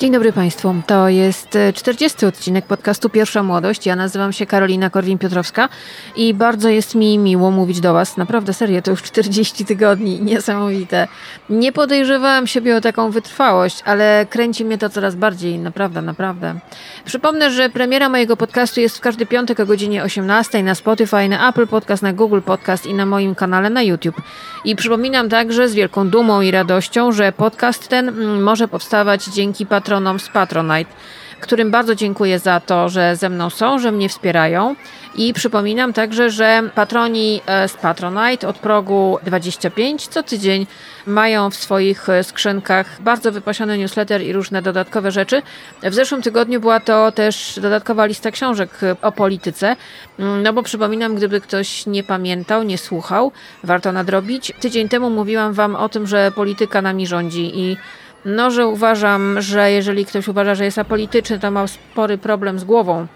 Dzień dobry Państwu. To jest 40 odcinek podcastu Pierwsza Młodość. Ja nazywam się Karolina Korwin-Piotrowska i bardzo jest mi miło mówić do Was. Naprawdę, serio, to już 40 tygodni. Niesamowite. Nie podejrzewałam siebie o taką wytrwałość, ale kręci mnie to coraz bardziej. Naprawdę, naprawdę. Przypomnę, że premiera mojego podcastu jest w każdy piątek o godzinie 18 na Spotify, na Apple Podcast, na Google Podcast i na moim kanale na YouTube. I przypominam także z wielką dumą i radością, że podcast ten mm, może powstawać dzięki patronom patronom z Patronite, którym bardzo dziękuję za to, że ze mną są, że mnie wspierają. I przypominam także, że patroni e, z Patronite od progu 25 co tydzień mają w swoich e, skrzynkach bardzo wypasiony newsletter i różne dodatkowe rzeczy. W zeszłym tygodniu była to też dodatkowa lista książek o polityce. Mm, no bo przypominam, gdyby ktoś nie pamiętał, nie słuchał, warto nadrobić. Tydzień temu mówiłam Wam o tym, że polityka nami rządzi i no, że uważam, że jeżeli ktoś uważa, że jest apolityczny, to ma spory problem z głową.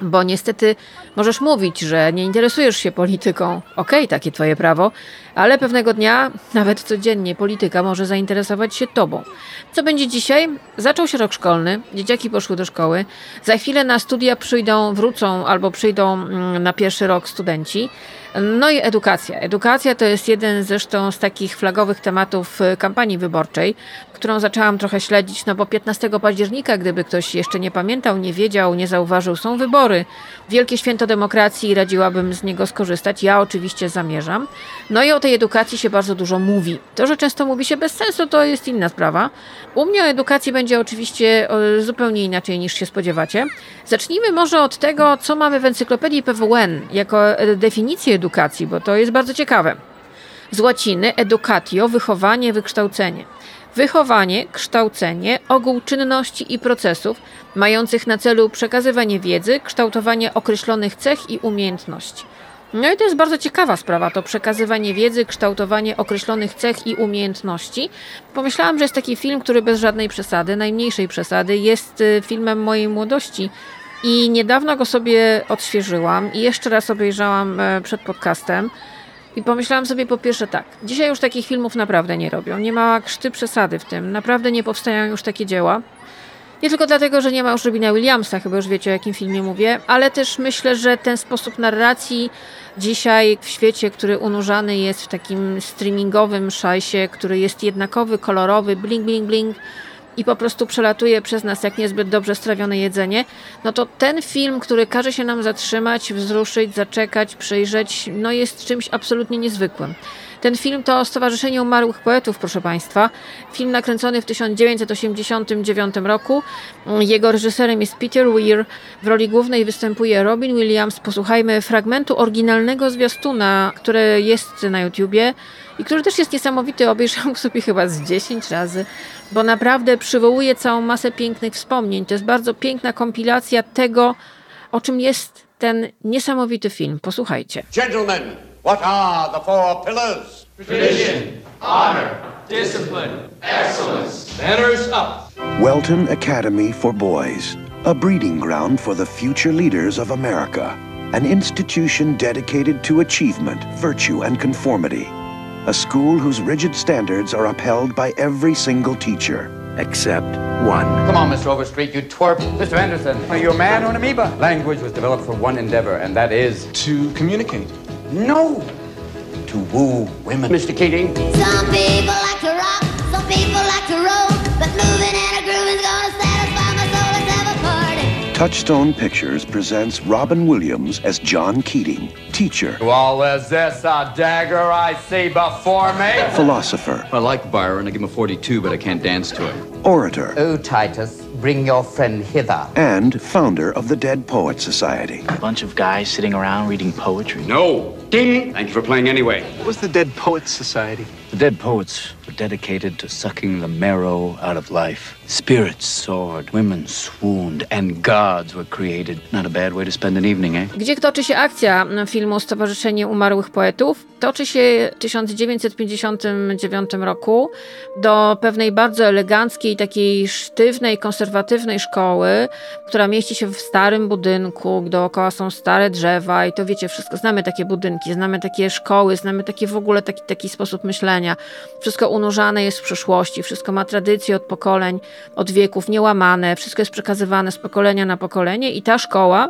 Bo niestety możesz mówić, że nie interesujesz się polityką. Okej, okay, takie twoje prawo, ale pewnego dnia, nawet codziennie, polityka może zainteresować się tobą. Co będzie dzisiaj? Zaczął się rok szkolny, dzieciaki poszły do szkoły. Za chwilę na studia przyjdą, wrócą albo przyjdą mm, na pierwszy rok studenci. No i edukacja. Edukacja to jest jeden zresztą z takich flagowych tematów y, kampanii wyborczej, którą zaczęłam trochę śledzić, no bo 15 października, gdyby ktoś jeszcze nie pamiętał, nie wiedział, nie zauważył, są wybory. Wielkie święto demokracji i radziłabym z niego skorzystać. Ja oczywiście zamierzam. No i o tej edukacji się bardzo dużo mówi. To, że często mówi się bez sensu, to jest inna sprawa. U mnie o edukacji będzie oczywiście zupełnie inaczej niż się spodziewacie. Zacznijmy może od tego, co mamy w encyklopedii PWN jako e, definicję edukacji, bo to jest bardzo ciekawe. Z łaciny educatio, wychowanie, wykształcenie. Wychowanie, kształcenie, ogół czynności i procesów mających na celu przekazywanie wiedzy, kształtowanie określonych cech i umiejętności. No i to jest bardzo ciekawa sprawa, to przekazywanie wiedzy, kształtowanie określonych cech i umiejętności. Pomyślałam, że jest taki film, który bez żadnej przesady, najmniejszej przesady, jest y, filmem mojej młodości. I niedawno go sobie odświeżyłam i jeszcze raz obejrzałam e, przed podcastem. I pomyślałam sobie po pierwsze tak, dzisiaj już takich filmów naprawdę nie robią, nie ma krzty przesady w tym, naprawdę nie powstają już takie dzieła. Nie tylko dlatego, że nie ma już Robina Williamsa, chyba już wiecie o jakim filmie mówię, ale też myślę, że ten sposób narracji dzisiaj w świecie, który unurzany jest w takim streamingowym szajsie, który jest jednakowy, kolorowy, bling, bling, bling, i po prostu przelatuje przez nas jak niezbyt dobrze strawione jedzenie, no to ten film, który każe się nam zatrzymać, wzruszyć, zaczekać, przyjrzeć, no jest czymś absolutnie niezwykłym. Ten film to Stowarzyszenie Umarłych Poetów, proszę Państwa. Film nakręcony w 1989 roku. Jego reżyserem jest Peter Weir. W roli głównej występuje Robin Williams. Posłuchajmy fragmentu oryginalnego zwiastuna, który jest na YouTubie i który też jest niesamowity. Obejrzałam sobie chyba z 10 razy, bo naprawdę przywołuje całą masę pięknych wspomnień. To jest bardzo piękna kompilacja tego, o czym jest ten niesamowity film. Posłuchajcie. Gentlemen, what are the four pillars? Tradition, honor, discipline, excellence. Manners up. Welton Academy for Boys, a breeding ground for the future leaders of America. An institution dedicated to achievement, virtue, and conformity. A school whose rigid standards are upheld by every single teacher. Except one. Come on, Mr. Overstreet, you twerp. Mr. Anderson, are you a man or an amoeba? Language was developed for one endeavor, and that is... To communicate. No! To woo women. Mr. Keating. Some people like to rock, some people like to roll, but moving and a grooving's gonna satisfy my soul. Let's have a party. Touchstone Pictures presents Robin Williams as John Keating, teacher, Well, is this a dagger I see before me? philosopher, I like Byron. I give him a 42, but I can't dance to it. orator, Oh, Titus, bring your friend hither. and founder of the Dead Poet Society. A bunch of guys sitting around reading poetry. No. Ding. Thank you for playing anyway. What was the Dead Poets Society? The dead poets were dedicated to sucking the marrow out of life. Spirits soared, women swooned, and gods were created. Not a bad way to spend an evening, eh? Gdzie toczy się akcja filmu Stowarzyszenie Umarłych Poetów? Toczy się w 1959 roku do pewnej bardzo eleganckiej, takiej sztywnej, konserwatywnej szkoły, która mieści się w starym budynku, dookoła są stare drzewa i to wiecie, wszystko znamy takie budynki, znamy takie szkoły, znamy takie w ogóle taki, taki sposób myślenia. Wszystko unurzane jest w przeszłości, wszystko ma tradycję od pokoleń, od wieków, niełamane, wszystko jest przekazywane z pokolenia na pokolenie i ta szkoła,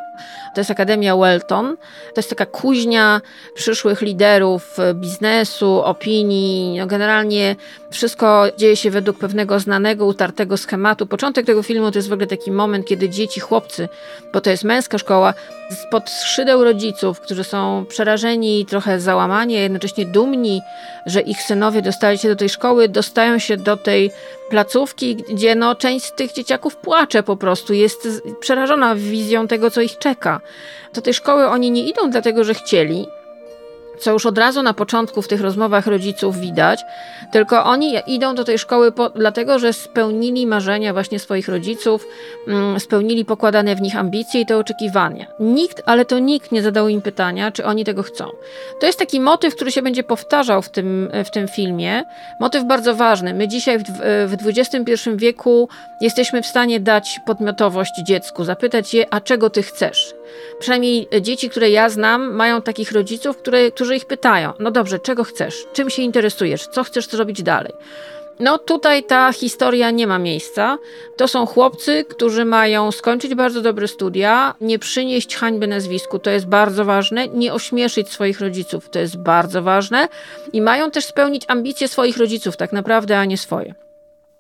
to jest Akademia Welton, to jest taka kuźnia przyszłych liderów biznesu, opinii, no generalnie wszystko dzieje się według pewnego znanego, utartego schematu. Początek tego filmu to jest w ogóle taki moment, kiedy dzieci, chłopcy, bo to jest męska szkoła, spod skrzydeł rodziców, którzy są przerażeni trochę załamani, a jednocześnie dumni, że ich synowie dostali się do tej szkoły, dostają się do tej placówki, gdzie no, część z tych dzieciaków płacze po prostu, jest przerażona wizją tego, co ich czeka. Do tej szkoły oni nie idą dlatego, że chcieli, co już od razu na początku w tych rozmowach rodziców widać, tylko oni idą do tej szkoły po, dlatego, że spełnili marzenia właśnie swoich rodziców, mm, spełnili pokładane w nich ambicje i te oczekiwania. Nikt, ale to nikt nie zadał im pytania, czy oni tego chcą. To jest taki motyw, który się będzie powtarzał w tym, w tym filmie. Motyw bardzo ważny. My dzisiaj w, w XXI wieku jesteśmy w stanie dać podmiotowość dziecku, zapytać je, a czego ty chcesz? Przynajmniej dzieci, które ja znam, mają takich rodziców, które, którzy ich pytają: No dobrze, czego chcesz? Czym się interesujesz? Co chcesz zrobić dalej? No tutaj ta historia nie ma miejsca. To są chłopcy, którzy mają skończyć bardzo dobre studia, nie przynieść hańby nazwisku, to jest bardzo ważne, nie ośmieszyć swoich rodziców, to jest bardzo ważne i mają też spełnić ambicje swoich rodziców, tak naprawdę, a nie swoje.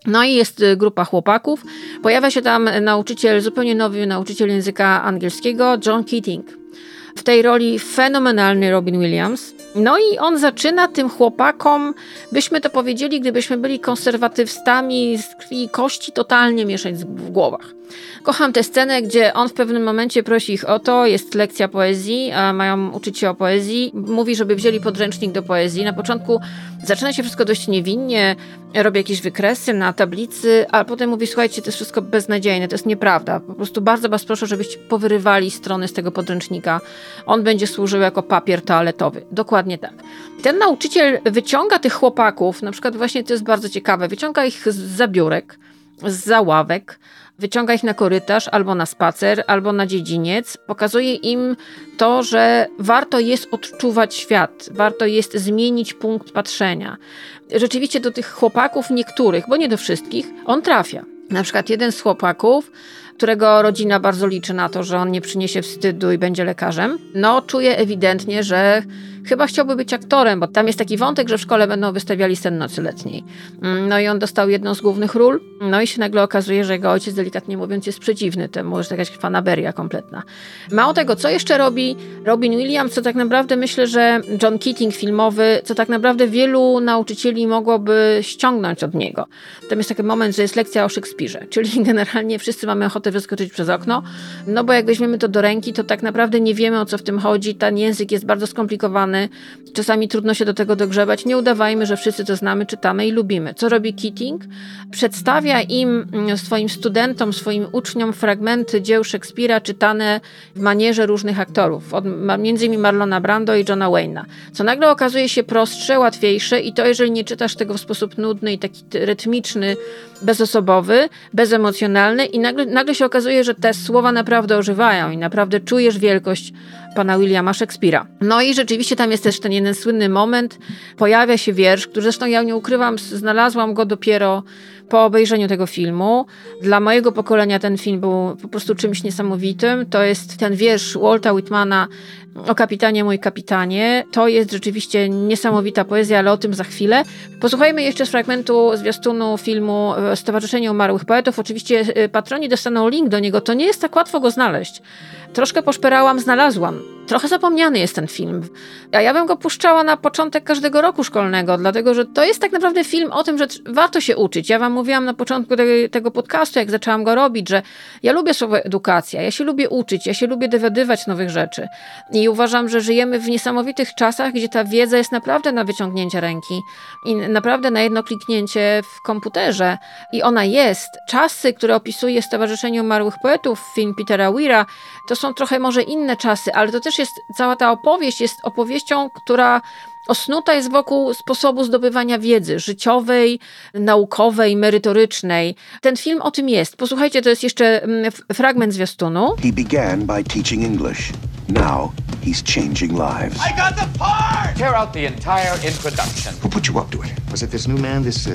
No i jest y, grupa chłopaków. Pojawia się tam nauczyciel, zupełnie nowy nauczyciel języka angielskiego, John Keating. W tej roli fenomenalny Robin Williams. No i on zaczyna tym chłopakom, byśmy to powiedzieli, gdybyśmy byli konserwatywstami z krwi i kości, totalnie mieszać w głowach. Kocham tę scenę, gdzie on w pewnym momencie prosi ich o to, jest lekcja poezji, a mają uczyć się o poezji. Mówi, żeby wzięli podręcznik do poezji. Na początku zaczyna się wszystko dość niewinnie, robi jakieś wykresy na tablicy, a potem mówi, słuchajcie, to jest wszystko beznadziejne, to jest nieprawda. Po prostu bardzo was proszę, żebyście powyrywali strony z tego podręcznika. On będzie służył jako papier toaletowy. Dokładnie tak. Ten nauczyciel wyciąga tych chłopaków, na przykład właśnie to jest bardzo ciekawe, wyciąga ich z zabiórek, z załawek, wyciąga ich na korytarz albo na spacer, albo na dziedziniec, pokazuje im to, że warto jest odczuwać świat, warto jest zmienić punkt patrzenia. Rzeczywiście do tych chłopaków niektórych, bo nie do wszystkich, on trafia. Na przykład jeden z chłopaków którego rodzina bardzo liczy na to, że on nie przyniesie wstydu i będzie lekarzem, no czuje ewidentnie, że chyba chciałby być aktorem, bo tam jest taki wątek, że w szkole będą wystawiali scen nocy letniej. Mm, no i on dostał jedną z głównych ról, no i się nagle okazuje, że jego ojciec, delikatnie mówiąc, jest przeciwny temu, że to jakaś fanaberia kompletna. Mało tego, co jeszcze robi Robin Williams, co tak naprawdę myślę, że John Keating filmowy, co tak naprawdę wielu nauczycieli mogłoby ściągnąć od niego. Tam jest taki moment, że jest lekcja o Szekspirze, czyli generalnie wszyscy mamy ochotę wyskoczyć przez okno, no bo jak weźmiemy to do ręki, to tak naprawdę nie wiemy o co w tym chodzi, ten język jest bardzo skomplikowany, Czasami trudno się do tego dogrzebać. Nie udawajmy, że wszyscy to znamy, czytamy i lubimy. Co robi Keating? Przedstawia im, mm, swoim studentom, swoim uczniom fragmenty dzieł Szekspira czytane w manierze różnych aktorów, od między innymi Marlona Brando i Johna Wayne'a. Co nagle okazuje się prostsze, łatwiejsze i to jeżeli nie czytasz tego w sposób nudny i taki rytmiczny, bezosobowy, bezemocjonalny i nagle, nagle się okazuje, że te słowa naprawdę ożywają i naprawdę czujesz wielkość pana Williama Szekspira. No i rzeczywiście tam jest też ten jeden słynny moment, pojawia się wiersz, który zresztą ja nie ukrywam, znalazłam go dopiero po obejrzeniu tego filmu. Dla mojego pokolenia ten film był po prostu czymś niesamowitym. To jest ten wiersz Walta Whitmana o kapitanie, mój kapitanie. To jest rzeczywiście niesamowita poezja, ale o tym za chwilę. Posłuchajmy jeszcze z fragmentu zwiastunu filmu Stowarzyszenie Umarłych Poetów. Oczywiście e, patroni dostaną link do niego. To nie jest tak łatwo go znaleźć. Troszkę poszperałam, znalazłam. Trochę zapomniany jest ten film. A ja bym go puszczała na początek każdego roku szkolnego, dlatego że to jest tak naprawdę film o tym, że warto się uczyć. Ja wam mówiłam na początku tego, tego podcastu, jak zaczęłam go robić, że ja lubię słowo edukacja, ja się lubię uczyć, ja się lubię dowiadywać nowych rzeczy. I uważam, że żyjemy w niesamowitych czasach, gdzie ta wiedza jest naprawdę na wyciągnięcie ręki i naprawdę na jedno kliknięcie w komputerze. I ona jest. Czasy, które opisuje Stowarzyszenie Umarłych Poetów, film Petera Weira, to są trochę może inne czasy, ale to też jest, cała ta opowieść jest opowieścią, która osnuta jest wokół sposobu zdobywania wiedzy życiowej, naukowej, merytorycznej. Ten film o tym jest. Posłuchajcie, to jest jeszcze mm, fragment zwiastunu. He began by teaching English. Now he's changing lives. I got the part! Tear out the entire introduction. Who put you up to it? Was it this new man, this, uh,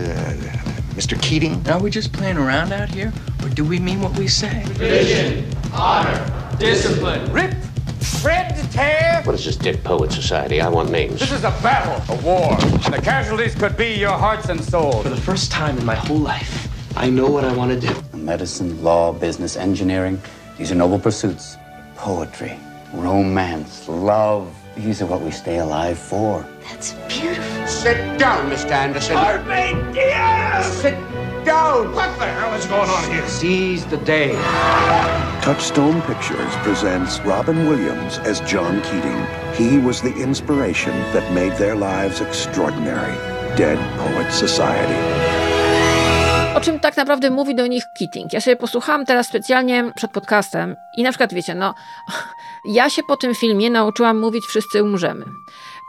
Mr. Keating? Are we just playing around out here? Or do we mean what we say? Tradition, honor, discipline. Rip, shred, tear. What is this Dead Poet Society? I want names. This is a battle, a war, and the casualties could be your hearts and souls. For the first time in my whole life, I know what I want to do. Medicine, law, business, engineering, these are noble pursuits. Poetry, romance, love, these are what we stay alive for. That's beautiful. Sit down, Mr. Anderson. Carpe diem! Sit down. What the hell is going on here? Seize the day. Touchstone Pictures presents Robin Williams as John Keating. He was the inspiration that made their lives extraordinary. Dead Poets Society. O czym tak naprawdę mówi do nich Keating? Ja sobie posłuchałam teraz specjalnie przed podcastem i na przykład wiecie, no ja się po tym filmie nauczyłam mówić wszyscy umrzemy.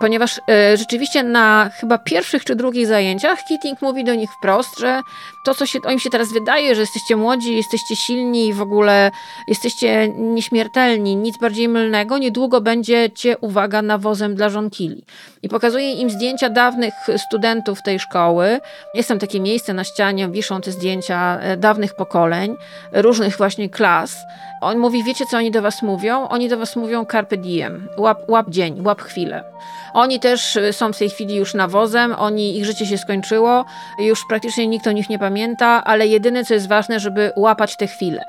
Ponieważ e, rzeczywiście na chyba pierwszych czy drugich zajęciach Keating mówi do nich wprost, że to, co się, o im się teraz wydaje, że jesteście młodzi, jesteście silni w ogóle jesteście nieśmiertelni, nic bardziej mylnego, niedługo będziecie, uwaga, nawozem dla żonkili. I pokazuje im zdjęcia dawnych studentów tej szkoły. Jest tam takie miejsce na ścianie, wiszą te zdjęcia e, dawnych pokoleń, różnych właśnie klas. On mówi, wiecie co oni do was mówią? Oni do was mówią carpe diem, łap, łap dzień, łap chwilę. Oni też y, są w tej chwili już nawozem, oni, ich życie się skończyło, już praktycznie nikt o nich nie pamięta, ale jedyne co jest ważne, żeby łapać te chwile.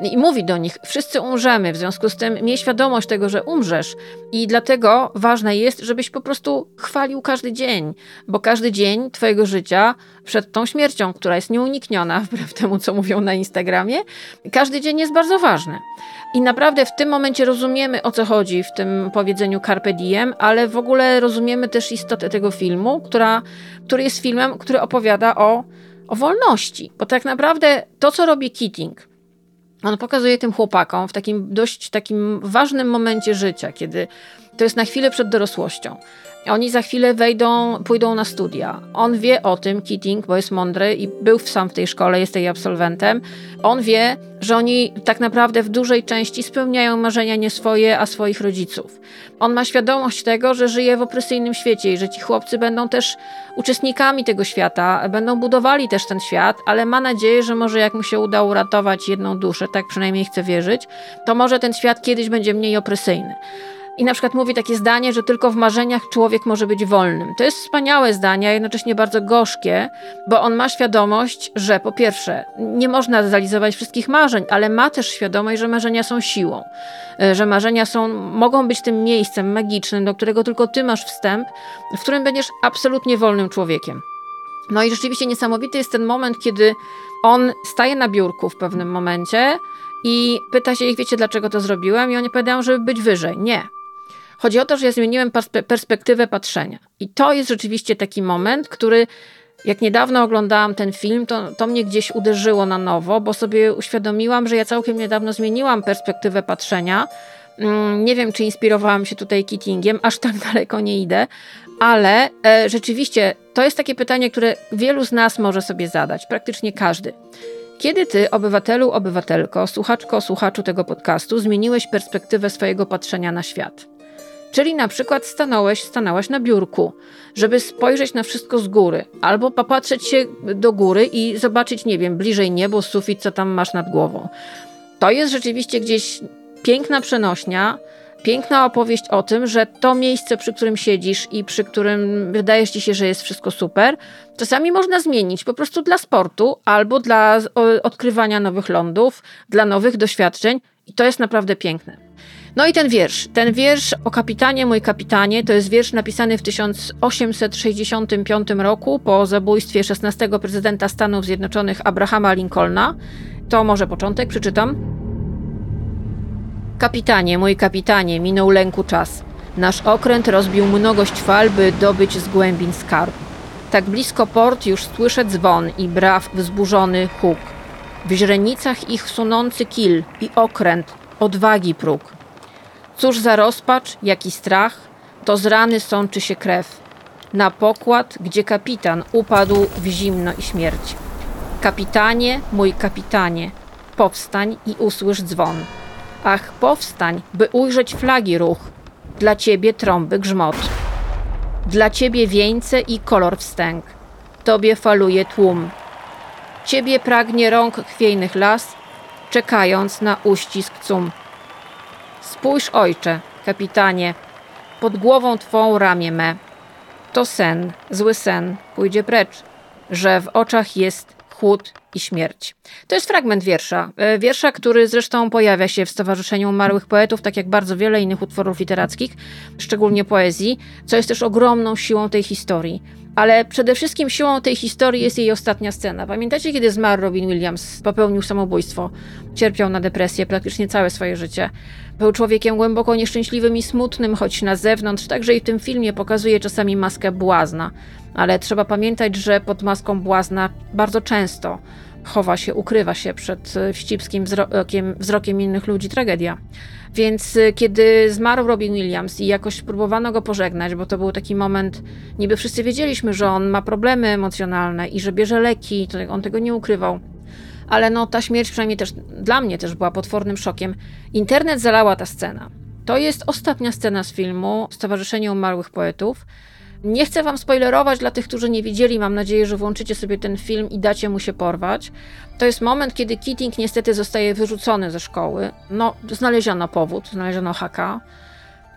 I mówi do nich, wszyscy umrzemy, w związku z tym miej świadomość tego, że umrzesz i dlatego ważne jest, żebyś po prostu chwalił każdy dzień, bo każdy dzień twojego życia przed tą śmiercią, która jest nieunikniona, wbrew temu, co mówią na Instagramie, każdy dzień jest bardzo ważny. I naprawdę w tym momencie rozumiemy, o co chodzi w tym powiedzeniu Carpe Diem, ale w ogóle rozumiemy też istotę tego filmu, która, który jest filmem, który opowiada o, o wolności. Bo tak naprawdę to, co robi Keating, on pokazuje tym chłopakom w takim dość takim ważnym momencie życia, kiedy to jest na chwilę przed dorosłością. Oni za chwilę wejdą, pójdą na studia. On wie o tym, Keating, bo jest mądry i był sam w tej szkole, jest jej absolwentem. On wie, że oni tak naprawdę w dużej części spełniają marzenia nie swoje, a swoich rodziców. On ma świadomość tego, że żyje w opresyjnym świecie i że ci chłopcy będą też uczestnikami tego świata, będą budowali też ten świat, ale ma nadzieję, że może jak mu się uda uratować jedną duszę, tak przynajmniej chce wierzyć, to może ten świat kiedyś będzie mniej opresyjny. I na przykład mówi takie zdanie, że tylko w marzeniach człowiek może być wolnym. To jest wspaniałe zdanie, a jednocześnie bardzo gorzkie, bo on ma świadomość, że po pierwsze, nie można zrealizować wszystkich marzeń, ale ma też świadomość, że marzenia są siłą, e, że marzenia są, mogą być tym miejscem magicznym, do którego tylko ty masz wstęp, w którym będziesz absolutnie wolnym człowiekiem. No i rzeczywiście niesamowity jest ten moment, kiedy on staje na biurku w pewnym momencie i pyta się ich, wiecie dlaczego to zrobiłem? I oni powiadają, żeby być wyżej. Nie, Chodzi o to, że ja zmieniłem perspektywę patrzenia. I to jest rzeczywiście taki moment, który jak niedawno oglądałam ten film, to, to mnie gdzieś uderzyło na nowo, bo sobie uświadomiłam, że ja całkiem niedawno zmieniłam perspektywę patrzenia. Mm, nie wiem, czy inspirowałam się tutaj Keatingiem, aż tak daleko nie idę, ale e, rzeczywiście to jest takie pytanie, które wielu z nas może sobie zadać, praktycznie każdy. Kiedy ty, obywatelu, obywatelko, słuchaczko, słuchaczu tego podcastu, zmieniłeś perspektywę swojego patrzenia na świat? Czyli na przykład stanąłeś, stanęłaś na biurku, żeby spojrzeć na wszystko z góry, albo popatrzeć się do góry i zobaczyć, nie wiem, bliżej niebo, sufit, co tam masz nad głową. To jest rzeczywiście gdzieś piękna przenośnia, piękna opowieść o tym, że to miejsce, przy którym siedzisz i przy którym wydaje ci się, że jest wszystko super, czasami można zmienić po prostu dla sportu albo dla odkrywania nowych lądów, dla nowych doświadczeń i to jest naprawdę piękne. No i ten wiersz. Ten wiersz o kapitanie, mój kapitanie, to jest wiersz napisany w 1865 roku po zabójstwie 16 prezydenta Stanów Zjednoczonych Abrahama Lincolna. To może początek, przeczytam. Kapitanie, mój kapitanie, minął lęku czas. Nasz okręt rozbił mnogość fal, by dobyć z głębin skarb. Tak blisko port już słyszę dzwon i braw wzburzony huk. W źrenicach ich sunący kil i okręt, odwagi próg. Cóż za rozpacz, jaki strach, to z rany sączy się krew. Na pokład, gdzie kapitan upadł w zimno i śmierć. Kapitanie, mój kapitanie, powstań i usłysz dzwon. Ach, powstań, by ujrzeć flagi ruch. Dla ciebie trąby grzmot. Dla ciebie wieńce i kolor wstęg. Tobie faluje tłum. Ciebie pragnie rąk chwiejnych las, czekając na uścisk cum. Spójrz, ojcze, kapitanie, pod głową twą ramię me. To sen, zły sen, pójdzie precz, że w oczach jest chłód i śmierć. To jest fragment wiersza. E, wiersza, który zresztą pojawia się w Stowarzyszeniu Umarłych Poetów, tak jak bardzo wiele innych utworów literackich, szczególnie poezji, co jest też ogromną siłą tej historii. Ale przede wszystkim siłą tej historii jest jej ostatnia scena. Pamiętacie, kiedy zmarł Robin Williams, popełnił samobójstwo, cierpiał na depresję praktycznie całe swoje życie. Był człowiekiem głęboko nieszczęśliwym i smutnym, choć na zewnątrz, także i w tym filmie pokazuje czasami maskę błazna. Ale trzeba pamiętać, że pod maską błazna bardzo często chowa się, ukrywa się przed wścibskim wzrokiem, wzrokiem innych ludzi tragedia. Więc y, kiedy zmarł Robin Williams i jakoś próbowano go pożegnać, bo to był taki moment, niby wszyscy wiedzieliśmy, że on ma problemy emocjonalne i że bierze leki, to on tego nie ukrywał. Ale no ta śmierć przynajmniej też dla mnie też była potwornym szokiem. Internet zalała ta scena. To jest ostatnia scena z filmu Stowarzyszenie Umarłych Poetów. Nie chcę wam spoilerować dla tych, którzy nie widzieli. Mam nadzieję, że włączycie sobie ten film i dacie mu się porwać. To jest moment, kiedy Keating niestety zostaje wyrzucony ze szkoły. No, znaleziono powód, znaleziono haka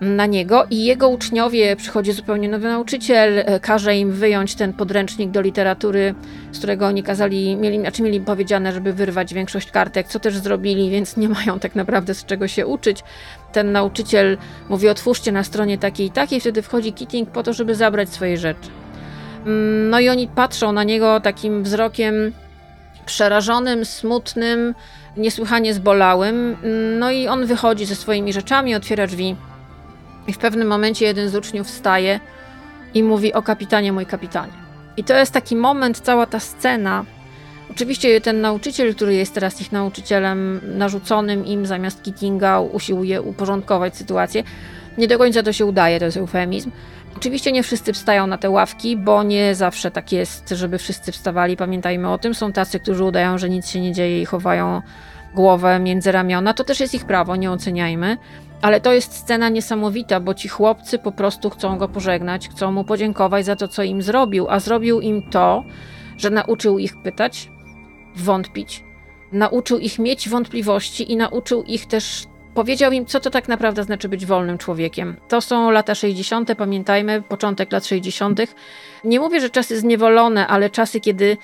na niego i jego uczniowie, przychodzi zupełnie nowy nauczyciel, e, każe im wyjąć ten podręcznik do literatury, z którego oni kazali, mieli, znaczy mieli powiedziane, żeby wyrwać większość kartek, co też zrobili, więc nie mają tak naprawdę z czego się uczyć. Ten nauczyciel mówi, otwórzcie na stronie takiej i takiej, wtedy wchodzi Keating po to, żeby zabrać swoje rzeczy. Mm, no i oni patrzą na niego takim wzrokiem przerażonym, smutnym, niesłychanie zbolałym. No i on wychodzi ze swoimi rzeczami, otwiera drzwi i w pewnym momencie jeden z uczniów wstaje i mówi: O kapitanie, mój kapitanie. I to jest taki moment, cała ta scena. Oczywiście ten nauczyciel, który jest teraz ich nauczycielem, narzuconym im zamiast Kittinga, usiłuje uporządkować sytuację. Nie do końca to się udaje, to jest eufemizm. Oczywiście nie wszyscy wstają na te ławki, bo nie zawsze tak jest, żeby wszyscy wstawali. Pamiętajmy o tym. Są tacy, którzy udają, że nic się nie dzieje i chowają głowę między ramiona. To też jest ich prawo, nie oceniajmy. Ale to jest scena niesamowita, bo ci chłopcy po prostu chcą go pożegnać, chcą mu podziękować za to, co im zrobił, a zrobił im to, że nauczył ich pytać, wątpić, nauczył ich mieć wątpliwości i nauczył ich też, powiedział im, co to tak naprawdę znaczy być wolnym człowiekiem. To są lata 60., pamiętajmy, początek lat 60. Nie mówię, że czasy zniewolone, ale czasy, kiedy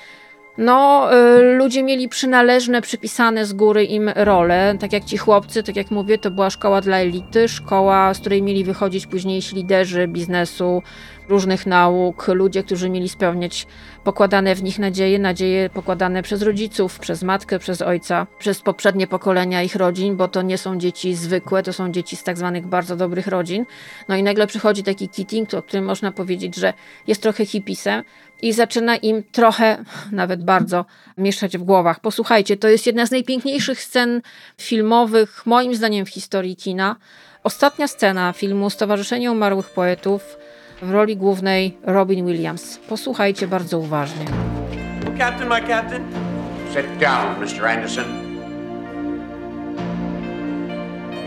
no, y, ludzie mieli przynależne, przypisane z góry im role. Tak jak ci chłopcy, tak jak mówię, to była szkoła dla elity, szkoła, z której mieli wychodzić późniejsi liderzy biznesu, różnych nauk, ludzie, którzy mieli spełniać pokładane w nich nadzieje, nadzieje pokładane przez rodziców, przez matkę, przez ojca, przez poprzednie pokolenia ich rodzin, bo to nie są dzieci zwykłe, to są dzieci z tak zwanych bardzo dobrych rodzin. No i nagle przychodzi taki Keating, o którym można powiedzieć, że jest trochę hipisem i zaczyna im trochę, nawet bardzo, mieszać w głowach. Posłuchajcie, to jest jedna z najpiękniejszych scen filmowych, moim zdaniem, w historii kina. Ostatnia scena filmu Stowarzyszenie Umarłych Poetów w roli głównej Robin Williams. Posłuchajcie bardzo uważnie. Captain, my captain. Sit down, Mr. Anderson.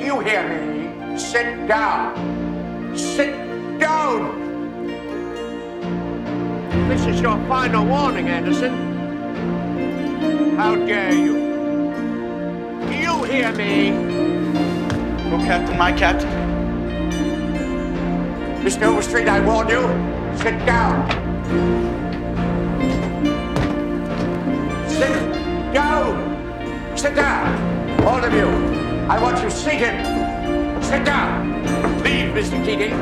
You hear me? Sit down. Sit down. This is your final warning, Anderson. How dare you? Do You hear me? Oh, Captain, my captain. Mr. Overstreet, I warn you. Sit down. Sit down. Sit down. All of you. I want you seated. Sit down. Leave, Mr. Keating.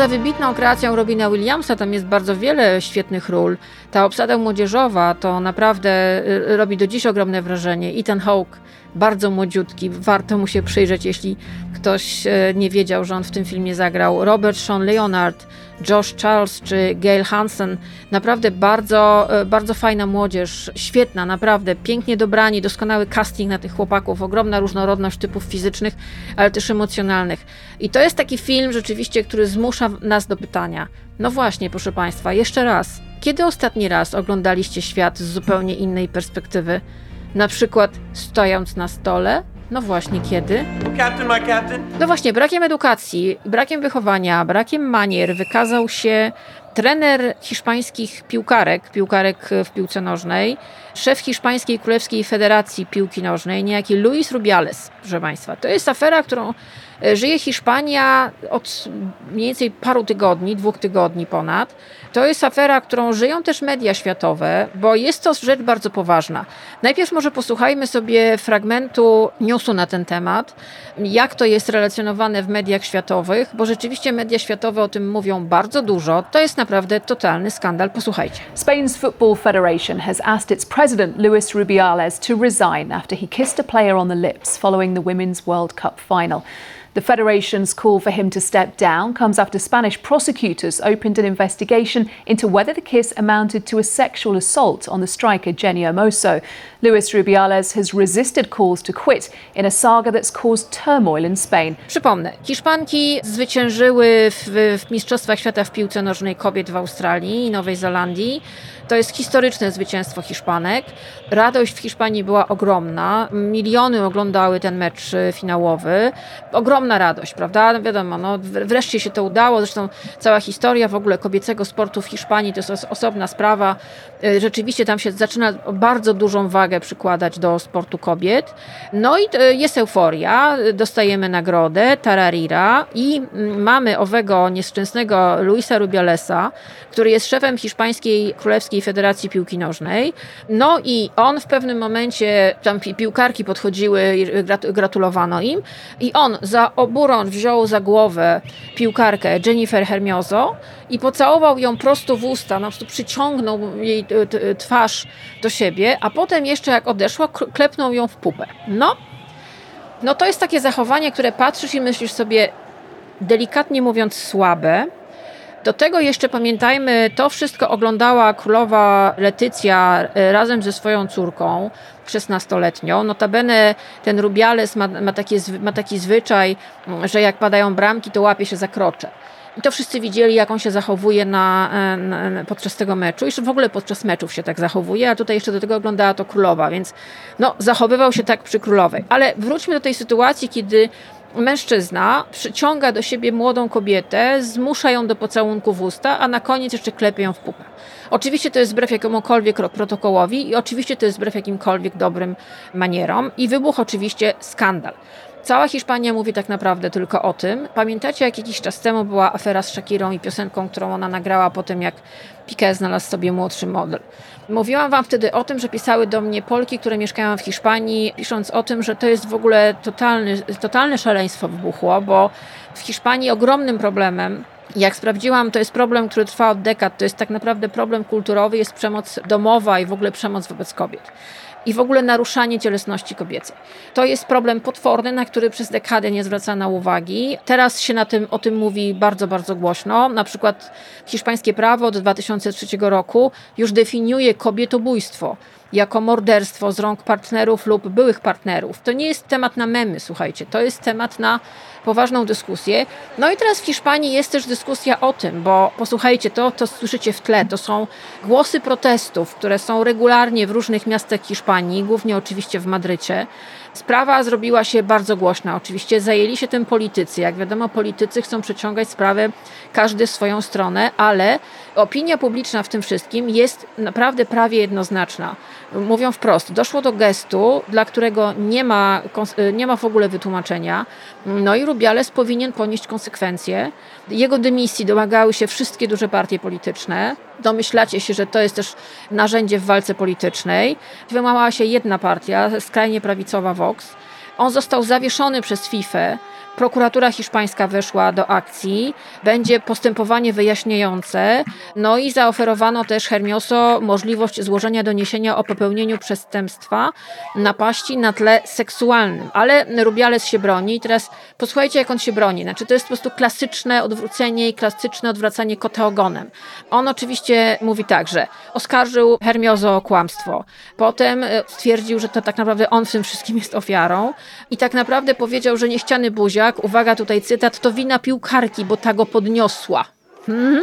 Poza wybitną kreacją Robina Williamsa, tam jest bardzo wiele świetnych ról. Ta obsada młodzieżowa to naprawdę y, robi do dziś ogromne wrażenie. Ethan Hawke, bardzo młodziutki, warto mu się przyjrzeć, jeśli ktoś y, nie wiedział, że on w tym filmie zagrał. Robert Sean Leonard, Josh Charles czy Gail Hansen. Naprawdę bardzo, y, bardzo fajna młodzież, świetna, naprawdę, pięknie dobrani, doskonały casting na tych chłopaków, ogromna różnorodność typów fizycznych, ale też emocjonalnych. I to jest taki film rzeczywiście, który zmusza nas do pytania. No właśnie, proszę Państwa, jeszcze raz. Kiedy ostatni raz oglądaliście świat z zupełnie innej perspektywy? Na przykład stojąc na stole? No właśnie, kiedy? Captain, my captain. No właśnie, brakiem edukacji, brakiem wychowania, brakiem manier wykazał się trener hiszpańskich piłkarek, piłkarek w piłce nożnej, szef hiszpańskiej Królewskiej Federacji Piłki Nożnej, niejaki Luis Rubiales, proszę Państwa. To jest afera, którą e, żyje Hiszpania od mniej więcej paru tygodni, dwóch tygodni ponad. To jest afera, którą żyją też media światowe, bo jest to rzecz bardzo poważna. Najpierw może posłuchajmy sobie fragmentu newsu na ten temat, jak to jest relacjonowane w mediach światowych, bo rzeczywiście media światowe o tym mówią bardzo dużo. To jest naprawdę totalny skandal. Posłuchajcie. Spain's Football Federation has asked its president Luis Rubiales to resign after he kissed a player on the lips following the Women's World Cup final. The Federation's call for him to step down comes after Spanish prosecutors opened an investigation into whether the kiss amounted to a sexual assault on the striker Jenny Hermoso. Luis Rubiales has resisted calls to quit in a saga that's caused turmoil in Spain. Przypomnę, Hiszpanki zwyciężyły w, w Mistrzostwach Świata w piłce nożnej kobiet w Australii i Nowej Zelandii. To jest historyczne zwycięstwo Hiszpanek. Radość w Hiszpanii była ogromna. Miliony oglądały ten mecz e, finałowy. Ogromna radość, prawda? No wiadomo, no, wreszcie się to udało. Zresztą cała historia w ogóle kobiecego sportu w Hiszpanii to jest osobna sprawa. E, rzeczywiście tam się zaczyna bardzo dużą wagę przykładać do sportu kobiet. No i e, jest euforia. Dostajemy nagrodę, tararira i mm, mamy owego nieszczęsnego Luisa Rubialesa, który jest szefem hiszpańskiej królewskiej Federacji Piłki Nożnej. No i on w pewnym momencie, tam piłkarki podchodziły, gratulowano im i on za oburon wziął za głowę piłkarkę Jennifer Hermioso i pocałował ją prosto w usta, na prostu przyciągnął jej twarz do siebie, a potem jeszcze jak odeszła, klepnął ją w pupę. No, no to jest takie zachowanie, które patrzysz i myślisz sobie, delikatnie mówiąc, słabe, do tego jeszcze pamiętajmy, to wszystko oglądała królowa Letycja e, razem ze swoją córką, 16-letnią. Notabene ten Rubiales ma, ma, ma taki zwyczaj, że jak padają bramki, to łapie się za krocze. I to wszyscy widzieli, jak on się zachowuje na, e, na, podczas tego meczu. I w ogóle podczas meczów się tak zachowuje, a tutaj jeszcze do tego oglądała to królowa, więc no, zachowywał się tak przy królowej. Ale wróćmy do tej sytuacji, kiedy mężczyzna przyciąga do siebie młodą kobietę, zmusza ją do pocałunku w usta, a na koniec jeszcze klepie ją w pupę. Oczywiście to jest wbrew jakiemukolwiek protokołowi i oczywiście to jest wbrew jakimkolwiek dobrym manierom i wybuch oczywiście skandal. Cała Hiszpania mówi tak naprawdę tylko o tym. Pamiętacie, jak jakiś czas temu była afera z Shakirą i piosenką, którą ona nagrała po tym, jak Piqué znalazł sobie młodszy model. Mówiłam wam wtedy o tym, że pisały do mnie Polki, które mieszkają w Hiszpanii, pisząc o tym, że to jest w ogóle totalny, totalne szaleństwo wybuchło, bo w Hiszpanii ogromnym problemem jak sprawdziłam, to jest problem, który trwa od dekad. To jest tak naprawdę problem kulturowy, jest przemoc domowa i w ogóle przemoc wobec kobiet i w ogóle naruszanie cielesności kobiecej. To jest problem potworny, na który przez dekadę nie zwracano uwagi. Teraz się na tym, o tym mówi bardzo, bardzo głośno. Na przykład hiszpańskie prawo od 2003 roku już definiuje kobietobójstwo jako morderstwo z rąk partnerów lub byłych partnerów. To nie jest temat na memy, słuchajcie, to jest temat na poważną dyskusję. No i teraz w Hiszpanii jest też dyskusja o tym, bo posłuchajcie, to, to słyszycie w tle, to są głosy protestów, które są regularnie w różnych miastach Hiszpanii, głównie oczywiście w Madrycie. Sprawa zrobiła się bardzo głośna. Oczywiście zajęli się tym politycy. Jak wiadomo, politycy chcą przeciągać sprawę każdy w swoją stronę, ale opinia publiczna w tym wszystkim jest naprawdę prawie jednoznaczna. Mówią wprost, doszło do gestu, dla którego nie ma, nie ma w ogóle wytłumaczenia. No i Rubiales powinien ponieść konsekwencje. Jego dymisji domagały się wszystkie duże partie polityczne. Domyślacie się, że to jest też narzędzie w walce politycznej. Wymałała się jedna partia, skrajnie prawicowa Vox. On został zawieszony przez FIFA Prokuratura hiszpańska weszła do akcji, będzie postępowanie wyjaśniające, no i zaoferowano też Hermioso możliwość złożenia doniesienia o popełnieniu przestępstwa napaści na tle seksualnym. Ale Rubiales się broni i teraz posłuchajcie, jak on się broni. Znaczy, to jest po prostu klasyczne odwrócenie i klasyczne odwracanie kota ogonem. On oczywiście mówi tak, że oskarżył Hermioso o kłamstwo. Potem e, stwierdził, że to tak naprawdę on w tym wszystkim jest ofiarą i tak naprawdę powiedział, że niechciany buziak uwaga tutaj cytat, to wina piłkarki, bo ta go podniosła. Hmm?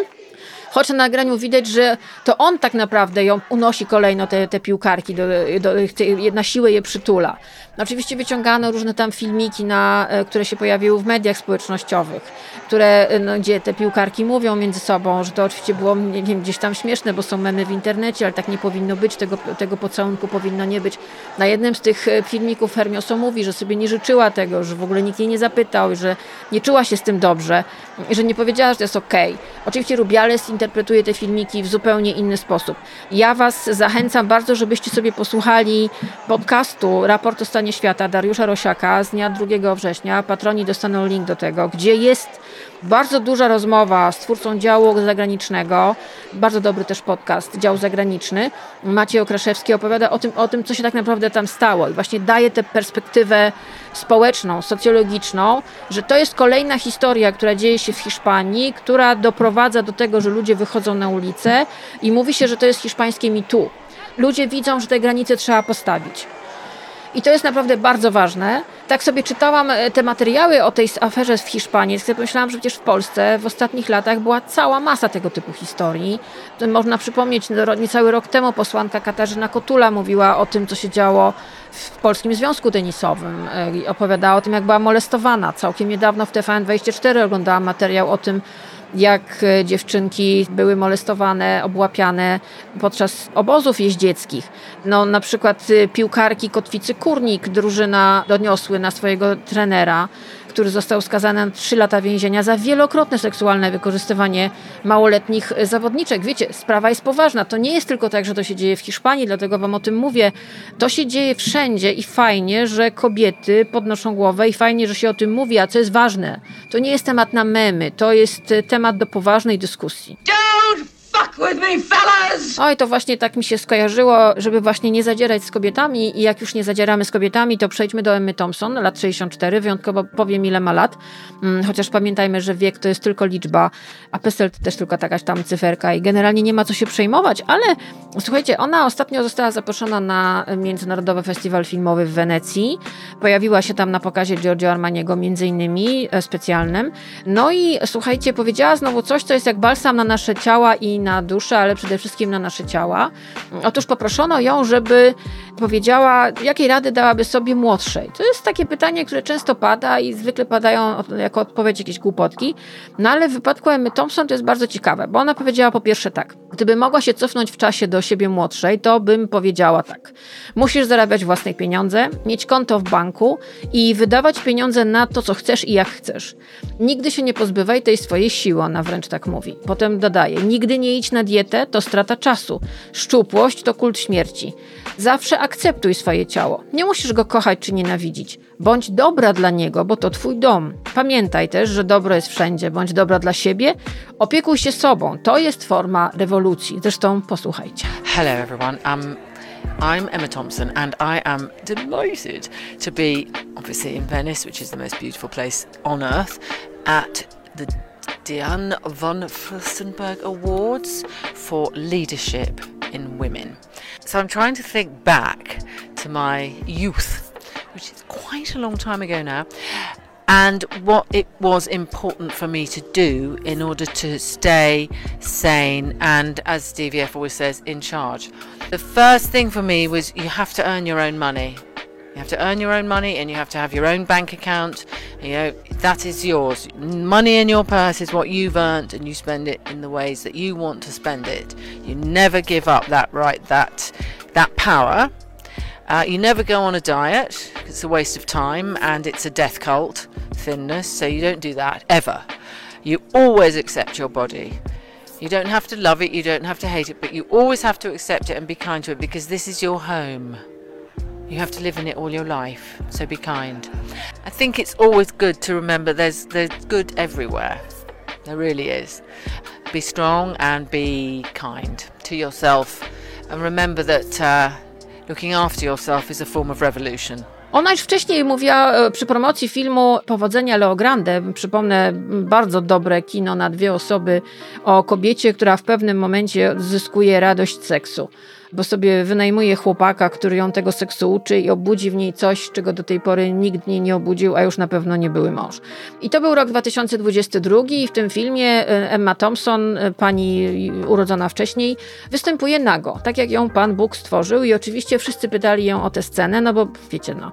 Choć na nagraniu widać, że to on tak naprawdę ją unosi kolejno te, te piłkarki, do, do, te, na siłę je przytula. Oczywiście wyciągano różne tam filmiki, na, e, które się pojawiły w mediach społecznościowych, które, e, no, gdzie te piłkarki mówią między sobą, że to oczywiście było nie wiem, gdzieś tam śmieszne, bo są memy w internecie, ale tak nie powinno być, tego, tego pocałunku powinno nie być. Na jednym z tych e, filmików Hermioso mówi, że sobie nie życzyła tego, że w ogóle nikt jej nie zapytał, że nie czuła się z tym dobrze, że nie powiedziała, że to jest okej. Okay. Oczywiście Rubiales interpretuje te filmiki w zupełnie inny sposób. Ja Was zachęcam bardzo, żebyście sobie posłuchali podcastu Raport o stanie świata Dariusza Rosiaka z dnia 2 września. Patroni dostaną link do tego, gdzie jest bardzo duża rozmowa z twórcą działu zagranicznego. Bardzo dobry też podcast, dział zagraniczny. Maciej Okraszewski opowiada o tym, o tym, co się tak naprawdę tam stało i właśnie daje tę perspektywę społeczną, socjologiczną, że to jest kolejna historia, która dzieje się w Hiszpanii, która doprowadza do tego, że ludzie wychodzą na ulicę i mówi się, że to jest hiszpańskie mitu. Ludzie widzą, że te granice trzeba postawić. I to jest naprawdę bardzo ważne. Tak sobie czytałam e, te materiały o tej aferze w Hiszpanii, sobie pomyślałam, że przecież w Polsce w ostatnich latach była cała masa tego typu historii. Można przypomnieć, no, niecały rok temu posłanka Katarzyna Kotula mówiła o tym, co się działo w Polskim Związku Tenisowym. E, opowiadała o tym, jak była molestowana. Całkiem niedawno w TVN24 oglądałam materiał o tym, jak e, dziewczynki były molestowane, obłapiane podczas obozów jeździeckich. No, na przykład e, piłkarki Kotwicy Kurnik, drużyna doniosły na swojego trenera, który został skazany na 3 lata więzienia za wielokrotne seksualne wykorzystywanie małoletnich zawodniczek. Wiecie, sprawa jest poważna. To nie jest tylko tak, że to się dzieje w Hiszpanii, dlatego wam o tym mówię. To się dzieje wszędzie i fajnie, że kobiety podnoszą głowę i fajnie, że się o tym mówi, a co jest ważne, to nie jest temat na memy, to jest temat do poważnej dyskusji. Don't Oj, to właśnie tak mi się skojarzyło, żeby właśnie nie zadzierać z kobietami i jak już nie zadzieramy z kobietami, to przejdźmy do Emmy Thompson, lat 64, wyjątkowo powiem ile ma lat, hmm, chociaż pamiętajmy, że wiek to jest tylko liczba, a PESEL to też tylko jakaś tam cyferka i generalnie nie ma co się przejmować, ale słuchajcie, ona ostatnio została zaproszona na Międzynarodowy Festiwal Filmowy w Wenecji, pojawiła się tam na pokazie Giorgio Armaniego między innymi e, specjalnym, no i słuchajcie, powiedziała znowu coś, co jest jak balsam na nasze ciała i na duszę, ale przede wszystkim na nasze ciała. Otóż poproszono ją, żeby powiedziała, jakiej rady dałaby sobie młodszej. To jest takie pytanie, które często pada i zwykle padają jako odpowiedź jakieś głupotki. No ale w wypadku Emmy Thompson to jest bardzo ciekawe, bo ona powiedziała po pierwsze tak. Gdyby mogła się cofnąć w czasie do siebie młodszej, to bym powiedziała tak. Musisz zarabiać własne pieniądze, mieć konto w banku i wydawać pieniądze na to, co chcesz i jak chcesz. Nigdy się nie pozbywaj tej swojej siły, ona wręcz tak mówi. Potem dodaje, nigdy nie idź na dietę, to strata czasu. Szczupłość to kult śmierci. Zawsze akceptuj swoje ciało. Nie musisz go kochać czy nienawidzić. Bądź dobra dla niego, bo to twój dom. Pamiętaj też, że dobro jest wszędzie. Bądź dobra dla siebie. Opiekuj się sobą. To jest forma rewolucji. Zresztą posłuchajcie. Hello everyone. Um... I'm Emma Thompson, and I am delighted to be obviously in Venice, which is the most beautiful place on earth, at the Diane von Furstenberg Awards for Leadership in Women. So I'm trying to think back to my youth, which is quite a long time ago now, and what it was important for me to do in order to stay sane and, as DVF always says, in charge. The first thing for me was you have to earn your own money. You have to earn your own money and you have to have your own bank account. You know, that is yours. Money in your purse is what you've earned and you spend it in the ways that you want to spend it. You never give up that right, that that power. Uh, you never go on a diet. It's a waste of time and it's a death cult, thinness. So you don't do that ever. You always accept your body. You don't have to love it, you don't have to hate it, but you always have to accept it and be kind to it because this is your home. You have to live in it all your life, so be kind. I think it's always good to remember there's there's good everywhere. There really is. Be strong and be kind to yourself, and remember that uh, looking after yourself is a form of revolution. Ona już wcześniej mówiła e, przy promocji filmu Powodzenia Leo Grande, przypomnę, bardzo dobre kino na dwie osoby o kobiecie, która w pewnym momencie zyskuje radość seksu bo sobie wynajmuje chłopaka, który ją tego seksu uczy i obudzi w niej coś, czego do tej pory nikt niej nie obudził, a już na pewno nie były mąż. I to był rok 2022 i w tym filmie e, Emma Thompson, e, pani urodzona wcześniej, występuje nago, tak jak ją Pan Bóg stworzył i oczywiście wszyscy pytali ją o tę scenę, no bo wiecie, no,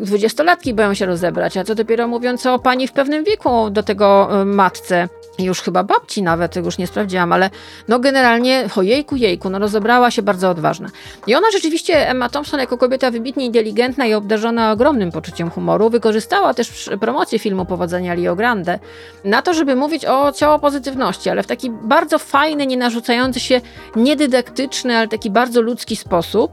dwudziestolatki boją się rozebrać, a co dopiero mówiąc o pani w pewnym wieku do tego e, matce już chyba babci nawet, tego już nie sprawdziłam, ale no generalnie, ojejku, jejku, no rozebrała się bardzo odważna. I ona rzeczywiście, Emma Thompson, jako kobieta wybitnie inteligentna i obdarzona ogromnym poczuciem humoru, wykorzystała też promocję filmu Powodzenia Rio Grande na to, żeby mówić o ciało pozytywności, ale w taki bardzo fajny, nie narzucający się, niedydaktyczny, ale taki bardzo ludzki sposób.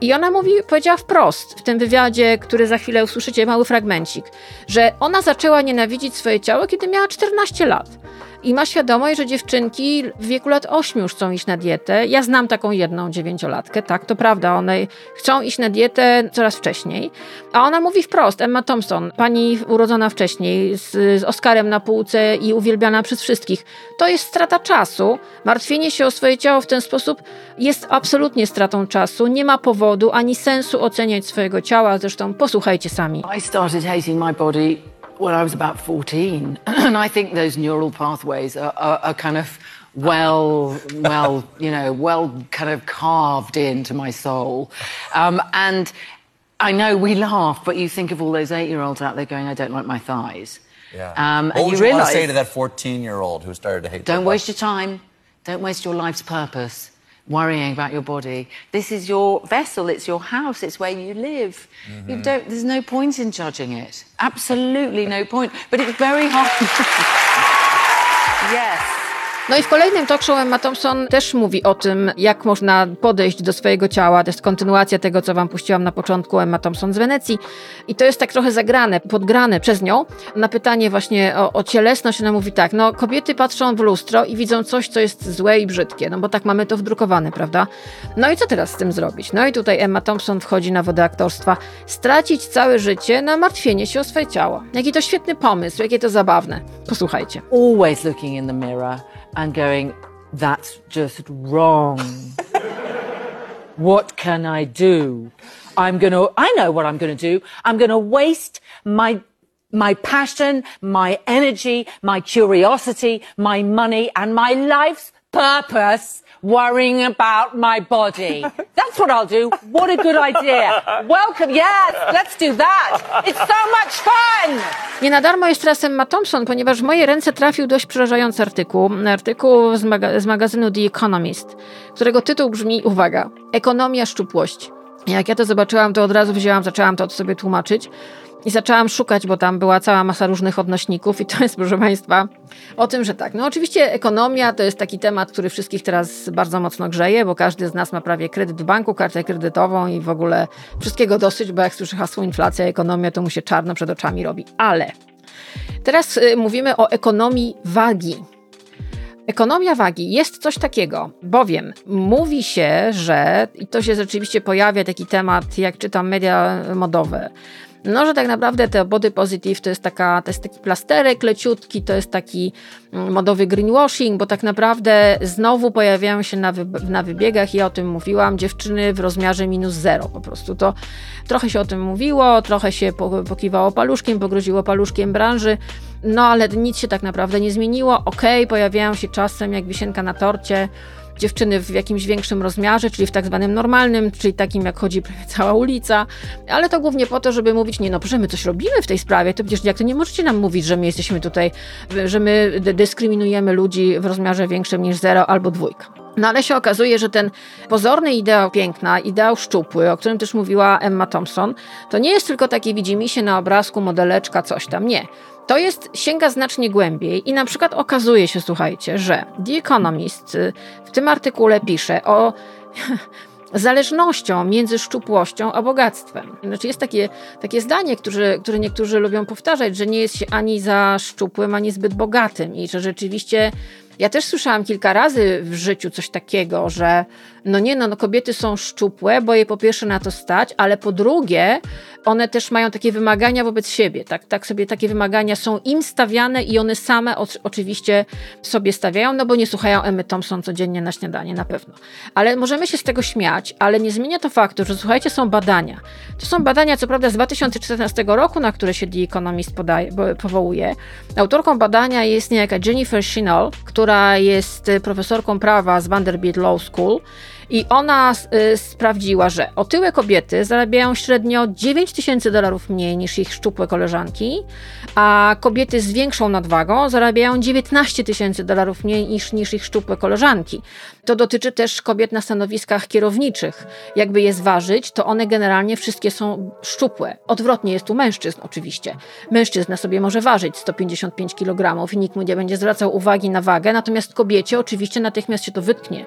I ona mówi, powiedziała wprost w tym wywiadzie, który za chwilę usłyszycie, mały fragmencik, że ona zaczęła nienawidzić swoje ciało, kiedy miała 14 lat i ma świadomość, że dziewczynki w wieku lat 8 już chcą iść na dietę. Ja znam taką jedną dziewięciolatkę, tak, to prawda, one chcą iść na dietę coraz wcześniej. A ona mówi wprost, Emma Thompson, pani urodzona wcześniej, z, z Oscarem na półce i uwielbiana przez wszystkich, to jest strata czasu. Martwienie się o swoje ciało w ten sposób jest absolutnie stratą czasu. Nie ma powodu ani sensu oceniać swojego ciała, zresztą posłuchajcie sami. I started hating my body when I was about 14. and I think those neural pathways are, are, are kind of well, well, you know, well kind of carved into my soul. Um, and I know we laugh, but you think of all those eight-year-olds out there going, I don't like my thighs. Yeah. Um, what and would you you, realize, want to say to that 14-year-old who started to hate don't waste your time. Don't waste your life's purpose worrying about your body. This is your vessel, it's your house, it's where you live. Mm-hmm. You don't there's no point in judging it. Absolutely no point. But it's very hard. yes. No i w kolejnym talk show Emma Thompson też mówi o tym, jak można podejść do swojego ciała. To jest kontynuacja tego, co wam puściłam na początku Emma Thompson z Wenecji. I to jest tak trochę zagrane, podgrane przez nią. Na pytanie właśnie o, o cielesność ona mówi tak, no kobiety patrzą w lustro i widzą coś, co jest złe i brzydkie, no bo tak mamy to wdrukowane, prawda? No i co teraz z tym zrobić? No i tutaj Emma Thompson wchodzi na wodę aktorstwa. Stracić całe życie na martwienie się o swoje ciało. Jaki to świetny pomysł, jakie to zabawne. Posłuchajcie. Always looking in the mirror and going, that's just wrong. what can I do? I'm going to, I know what I'm going to do. I'm going to waste my, my passion, my energy, my curiosity, my money and my life's purpose worrying about my body. That's what I'll do. What a good idea. Welcome. Yes, let's do that. It's so much fun. Nie na darmo jest teraz Emma Thompson, ponieważ w moje ręce trafił dość przerażający artykuł. Artykuł z, maga z magazynu The Economist, którego tytuł brzmi, uwaga, Ekonomia szczupłości. Jak ja to zobaczyłam, to od razu wzięłam, zaczęłam to sobie tłumaczyć. I zaczęłam szukać, bo tam była cała masa różnych odnośników, i to jest, proszę Państwa, o tym, że tak. No, oczywiście ekonomia to jest taki temat, który wszystkich teraz bardzo mocno grzeje, bo każdy z nas ma prawie kredyt w banku, kartę kredytową i w ogóle wszystkiego dosyć, bo jak słyszy hasło inflacja, ekonomia, to mu się czarno przed oczami robi. Ale teraz y, mówimy o ekonomii wagi. Ekonomia wagi jest coś takiego, bowiem mówi się, że, i to się rzeczywiście pojawia taki temat, jak czytam media modowe, no, że tak naprawdę te body positive to jest, taka, to jest taki plasterek leciutki, to jest taki mm, modowy greenwashing, bo tak naprawdę znowu pojawiają się na, na wybiegach, ja o tym mówiłam, dziewczyny w rozmiarze minus zero po prostu. To trochę się o tym mówiło, trochę się pokiwało paluszkiem, pogroziło paluszkiem branży, no ale nic się tak naprawdę nie zmieniło. Okej, okay, pojawiają się czasem jak wisienka na torcie, dziewczyny w jakimś większym rozmiarze, czyli w tak zwanym normalnym, czyli takim jak chodzi cała ulica, ale to głównie po to, żeby mówić, nie no, proszę, my coś robimy w tej sprawie, to przecież jak to nie możecie nam mówić, że my jesteśmy tutaj, że my dyskryminujemy ludzi w rozmiarze większym niż zero albo dwójka. No ale się okazuje, że ten pozorny ideał piękna, ideał szczupły, o którym też mówiła Emma Thompson, to nie jest tylko takie widzimy się na obrazku, modeleczka, coś tam. Nie. To jest, sięga znacznie głębiej i na przykład okazuje się, słuchajcie, że The Economist y, w tym artykule pisze o zależnością między szczupłością a bogactwem. Znaczy jest takie, takie zdanie, które, które niektórzy lubią powtarzać, że nie jest się ani za szczupłym, ani zbyt bogatym i że rzeczywiście ja też słyszałam kilka razy w życiu coś takiego, że no nie, no, no kobiety są szczupłe, bo je po pierwsze na to stać, ale po drugie one też mają takie wymagania wobec siebie, tak, tak sobie takie wymagania są im stawiane i one same o, oczywiście sobie stawiają, no bo nie słuchają Emmy Thompson codziennie na śniadanie, na pewno. Ale możemy się z tego śmiać, ale nie zmienia to faktu, że słuchajcie, są badania. To są badania, co prawda z 2014 roku, na które się The Economist podaje, powołuje. Autorką badania jest niejaka Jennifer Shinall, która jest profesorką prawa z Vanderbilt Law School i ona y, sprawdziła, że otyłe kobiety zarabiają średnio 9 tysięcy dolarów mniej niż ich szczupłe koleżanki, a kobiety z większą nadwagą zarabiają 19 tysięcy dolarów mniej niż, niż ich szczupłe koleżanki. To dotyczy też kobiet na stanowiskach kierowniczych. Jakby je zważyć, to one generalnie wszystkie są szczupłe. Odwrotnie jest u mężczyzn oczywiście. Mężczyzna sobie może ważyć 155 kg i nikt mu nie będzie zwracał uwagi na wagę, natomiast kobiecie oczywiście natychmiast się to wytknie.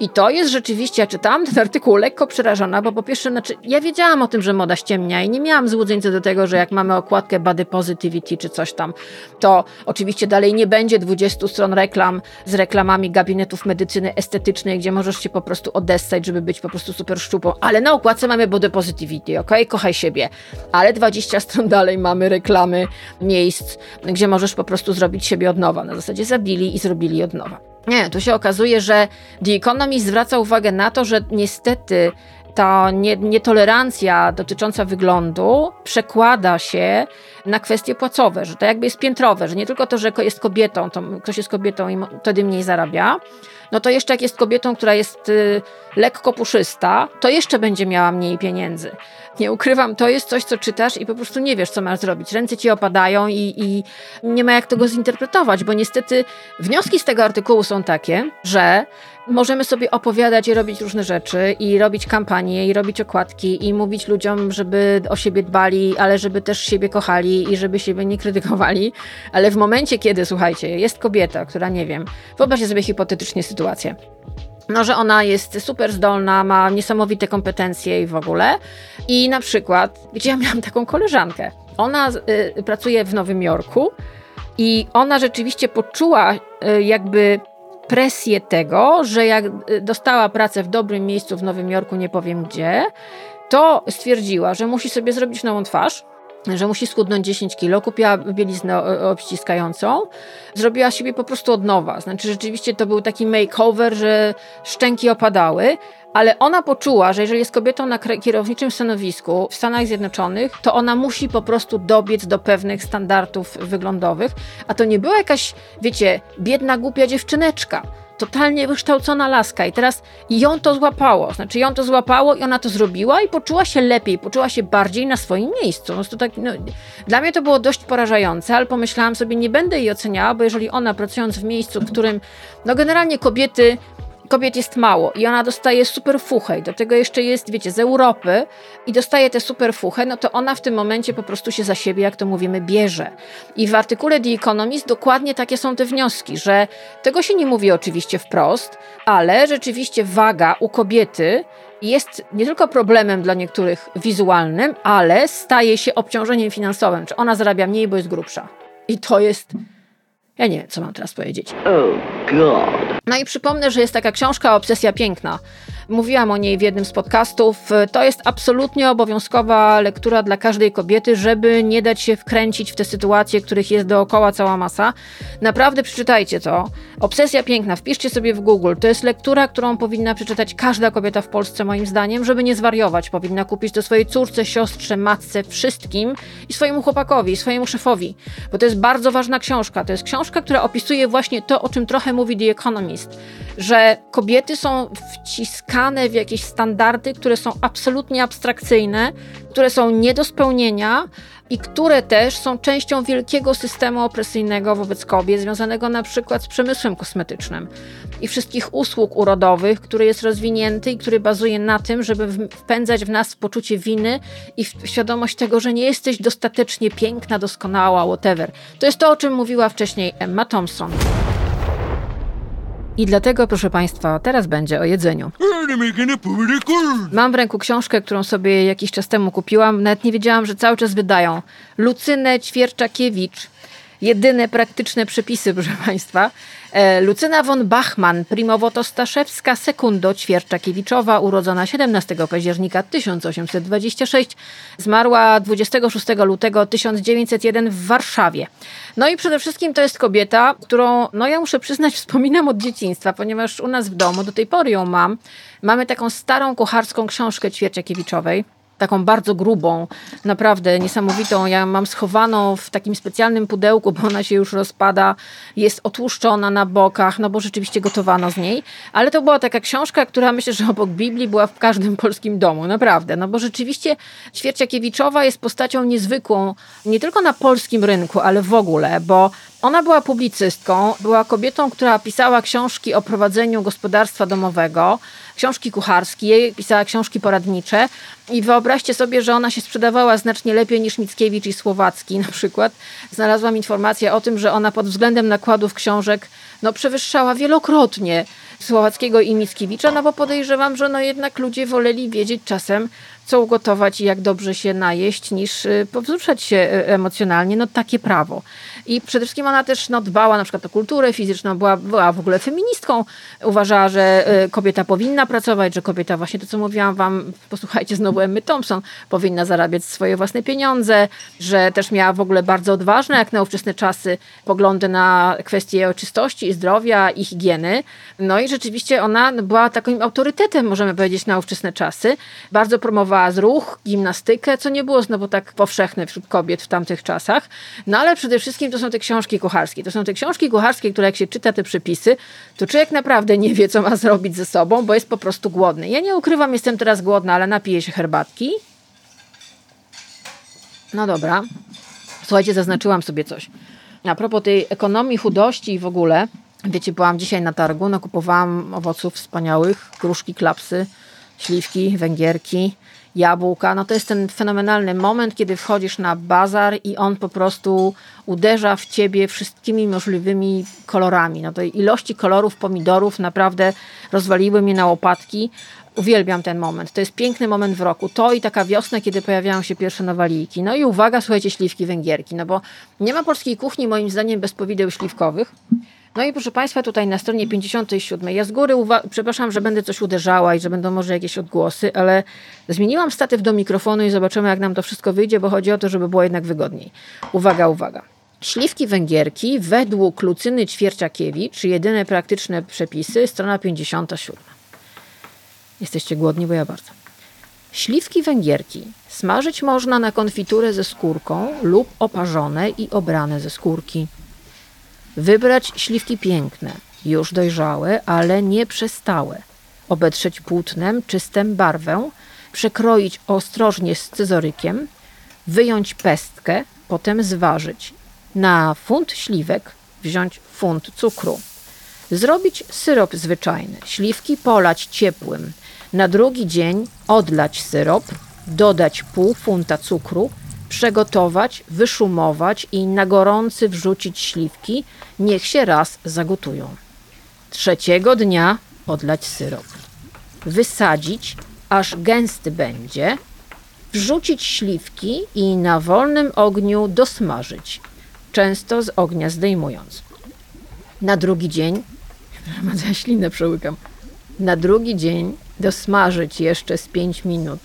I to jest rzeczywiście, ja czytałam ten artykuł lekko przerażona, bo po pierwsze, znaczy, ja wiedziałam o tym, że moda ściemnia i nie miałam złudzeń co do tego, że jak mamy okładkę body positivity czy coś tam, to oczywiście dalej nie będzie 20 stron reklam z reklamami gabinetów medycyny estetycznej, gdzie możesz się po prostu odessać, żeby być po prostu super szczupłą, ale na okładce mamy body positivity, ok? Kochaj siebie. Ale 20 stron dalej mamy reklamy miejsc, gdzie możesz po prostu zrobić siebie od nowa. Na zasadzie zabili i zrobili od nowa. Nie, tu się okazuje, że The Economist zwraca uwagę na to, że niestety ta nie, nietolerancja dotycząca wyglądu przekłada się na kwestie płacowe, że to jakby jest piętrowe, że nie tylko to, że jest kobietą, to ktoś jest kobietą i wtedy mniej zarabia, no to jeszcze jak jest kobietą, która jest y, lekko puszysta, to jeszcze będzie miała mniej pieniędzy. Nie ukrywam, to jest coś, co czytasz i po prostu nie wiesz, co masz zrobić. Ręce ci opadają i, i nie ma jak tego zinterpretować, bo niestety wnioski z tego artykułu są takie, że możemy sobie opowiadać i robić różne rzeczy, i robić kampanie, i robić okładki, i mówić ludziom, żeby o siebie dbali, ale żeby też siebie kochali i żeby siebie nie krytykowali. Ale w momencie, kiedy, słuchajcie, jest kobieta, która nie wiem, wyobraźcie sobie hipotetycznie sytuację. No, że ona jest super zdolna, ma niesamowite kompetencje i w ogóle. I na przykład, gdzie ja miałam taką koleżankę. Ona y, pracuje w Nowym Jorku i ona rzeczywiście poczuła y, jakby presję tego, że jak y, dostała pracę w dobrym miejscu w Nowym Jorku, nie powiem gdzie, to stwierdziła, że musi sobie zrobić nową twarz, że musi schudnąć 10 kilo, kupiła bieliznę obściskającą, zrobiła siebie po prostu od nowa. Znaczy rzeczywiście to był taki makeover, że szczęki opadały, ale ona poczuła, że jeżeli jest kobietą na kierowniczym stanowisku w Stanach Zjednoczonych, to ona musi po prostu dobiec do pewnych standardów wyglądowych, a to nie była jakaś, wiecie, biedna, głupia dziewczyneczka. Totalnie wykształcona laska. I teraz ją to złapało, znaczy ją to złapało i ona to zrobiła i poczuła się lepiej, poczuła się bardziej na swoim miejscu. No to tak, no, dla mnie to było dość porażające, ale pomyślałam sobie, nie będę jej oceniała, bo jeżeli ona pracując w miejscu, w którym no generalnie kobiety kobiet jest mało i ona dostaje super fuchę i do tego jeszcze jest, wiecie, z Europy i dostaje tę super fuchę, no to ona w tym momencie po prostu się za siebie, jak to mówimy, bierze. I w artykule The Economist dokładnie takie są te wnioski, że tego się nie mówi oczywiście wprost, ale rzeczywiście waga u kobiety jest nie tylko problemem dla niektórych wizualnym, ale staje się obciążeniem finansowym. Czy ona zarabia mniej, bo jest grubsza. I to jest ja nie wiem, co mam teraz powiedzieć. Oh God. No i przypomnę, że jest taka książka Obsesja Piękna. Mówiłam o niej w jednym z podcastów. To jest absolutnie obowiązkowa lektura dla każdej kobiety, żeby nie dać się wkręcić w te sytuacje, których jest dookoła cała masa. Naprawdę przeczytajcie to. Obsesja piękna, wpiszcie sobie w Google. To jest lektura, którą powinna przeczytać każda kobieta w Polsce, moim zdaniem, żeby nie zwariować. Powinna kupić to swojej córce, siostrze, matce, wszystkim i swojemu chłopakowi, i swojemu szefowi. Bo to jest bardzo ważna książka. To jest książka, która opisuje właśnie to, o czym trochę mówi The Economist, że kobiety są wciskane w jakieś standardy, które są absolutnie abstrakcyjne, które są nie do spełnienia i które też są częścią wielkiego systemu opresyjnego wobec kobiet, związanego na przykład z przemysłem kosmetycznym i wszystkich usług urodowych, który jest rozwinięty i który bazuje na tym, żeby wpędzać w nas poczucie winy i świadomość tego, że nie jesteś dostatecznie piękna, doskonała, whatever. To jest to, o czym mówiła wcześniej Emma Thompson. I dlatego, proszę Państwa, teraz będzie o jedzeniu. Mam w ręku książkę, którą sobie jakiś czas temu kupiłam. Nawet nie wiedziałam, że cały czas wydają. Lucynę Ćwierczakiewicz. Jedyne praktyczne przepisy, proszę Państwa. E, Lucyna von Bachmann, Primowoto-Staszewska, Sekundo Ćwierczakiewiczowa, urodzona 17 października 1826, zmarła 26 lutego 1901 w Warszawie. No i przede wszystkim to jest kobieta, którą, no ja muszę przyznać, wspominam od dzieciństwa, ponieważ u nas w domu, do tej pory ją mam, mamy taką starą kucharską książkę Ćwierciakiewiczowej taką bardzo grubą, naprawdę niesamowitą. Ja mam schowaną w takim specjalnym pudełku, bo ona się już rozpada, jest otłuszczona na bokach, no bo rzeczywiście gotowano z niej. Ale to była taka książka, która myślę, że obok Biblii była w każdym polskim domu, naprawdę. No bo rzeczywiście Ćwierciakiewiczowa jest postacią niezwykłą, nie tylko na polskim rynku, ale w ogóle, bo ona była publicystką, była kobietą, która pisała książki o prowadzeniu gospodarstwa domowego, książki kucharskie, pisała książki poradnicze i wyobraźcie sobie, że ona się sprzedawała znacznie lepiej niż Mickiewicz i Słowacki na przykład. Znalazłam informację o tym, że ona pod względem nakładów książek no, przewyższała wielokrotnie Słowackiego i Mickiewicza, no bo podejrzewam, że no jednak ludzie woleli wiedzieć czasem, co ugotować i jak dobrze się najeść, niż y, powzruszać się y, emocjonalnie. No takie prawo. I przede wszystkim ona też no, dbała na przykład o kulturę fizyczną, była, była w ogóle feministką. Uważała, że y, kobieta powinna pracować, że kobieta właśnie to, co mówiłam wam, posłuchajcie znowu Emmy Thompson, powinna zarabiać swoje własne pieniądze, że też miała w ogóle bardzo odważne, jak na ówczesne czasy, poglądy na kwestie czystości zdrowia i higieny. No i rzeczywiście ona była takim autorytetem, możemy powiedzieć, na ówczesne czasy. Bardzo promowała zruch, gimnastykę, co nie było znowu tak powszechne wśród kobiet w tamtych czasach. No ale przede wszystkim to są te książki kucharskie. To są te książki kucharskie, które jak się czyta te przepisy, to człowiek naprawdę nie wie, co ma zrobić ze sobą, bo jest po prostu głodny. Ja nie ukrywam, jestem teraz głodna, ale napiję się herbatki. No dobra. Słuchajcie, zaznaczyłam sobie coś. A propos tej ekonomii, chudości i w ogóle, wiecie, byłam dzisiaj na targu, nakupowałam owoców wspaniałych, gruszki, klapsy, śliwki, węgierki, jabłka. No to jest ten fenomenalny moment, kiedy wchodzisz na bazar i on po prostu uderza w ciebie wszystkimi możliwymi kolorami. No to ilości kolorów pomidorów naprawdę rozwaliły mnie na łopatki. Uwielbiam ten moment. To jest piękny moment w roku. To i taka wiosna, kiedy pojawiają się pierwsze nowaliki. No i uwaga, słuchajcie, śliwki węgierki. No bo nie ma polskiej kuchni, moim zdaniem, bez powideł śliwkowych. No i proszę Państwa, tutaj na stronie 57. Ja z góry, przepraszam, że będę coś uderzała i że będą może jakieś odgłosy, ale zmieniłam statyw do mikrofonu i zobaczymy, jak nam to wszystko wyjdzie, bo chodzi o to, żeby było jednak wygodniej. Uwaga, uwaga. Śliwki węgierki według Lucyny Ćwierciakiewicz, jedyne praktyczne przepisy, strona 57. Jesteście głodni, bo ja bardzo. Śliwki węgierki smażyć można na konfiturę ze skórką lub oparzone i obrane ze skórki. Wybrać śliwki piękne, już dojrzałe, ale nie przestałe. Obetrzeć płótnem, czystym barwę, przekroić ostrożnie scyzorykiem, wyjąć pestkę, potem zważyć. Na funt śliwek wziąć funt cukru. Zrobić syrop zwyczajny. Śliwki polać ciepłym. Na drugi dzień odlać syrop, dodać pół funta cukru, przegotować, wyszumować i na gorący wrzucić śliwki, niech się raz zagotują. Trzeciego dnia odlać syrop. Wysadzić, aż gęsty będzie, wrzucić śliwki i na wolnym ogniu dosmażyć, często z ognia zdejmując. Na drugi dzień, ślinę przełykam, na drugi dzień dosmażyć jeszcze z 5 minut,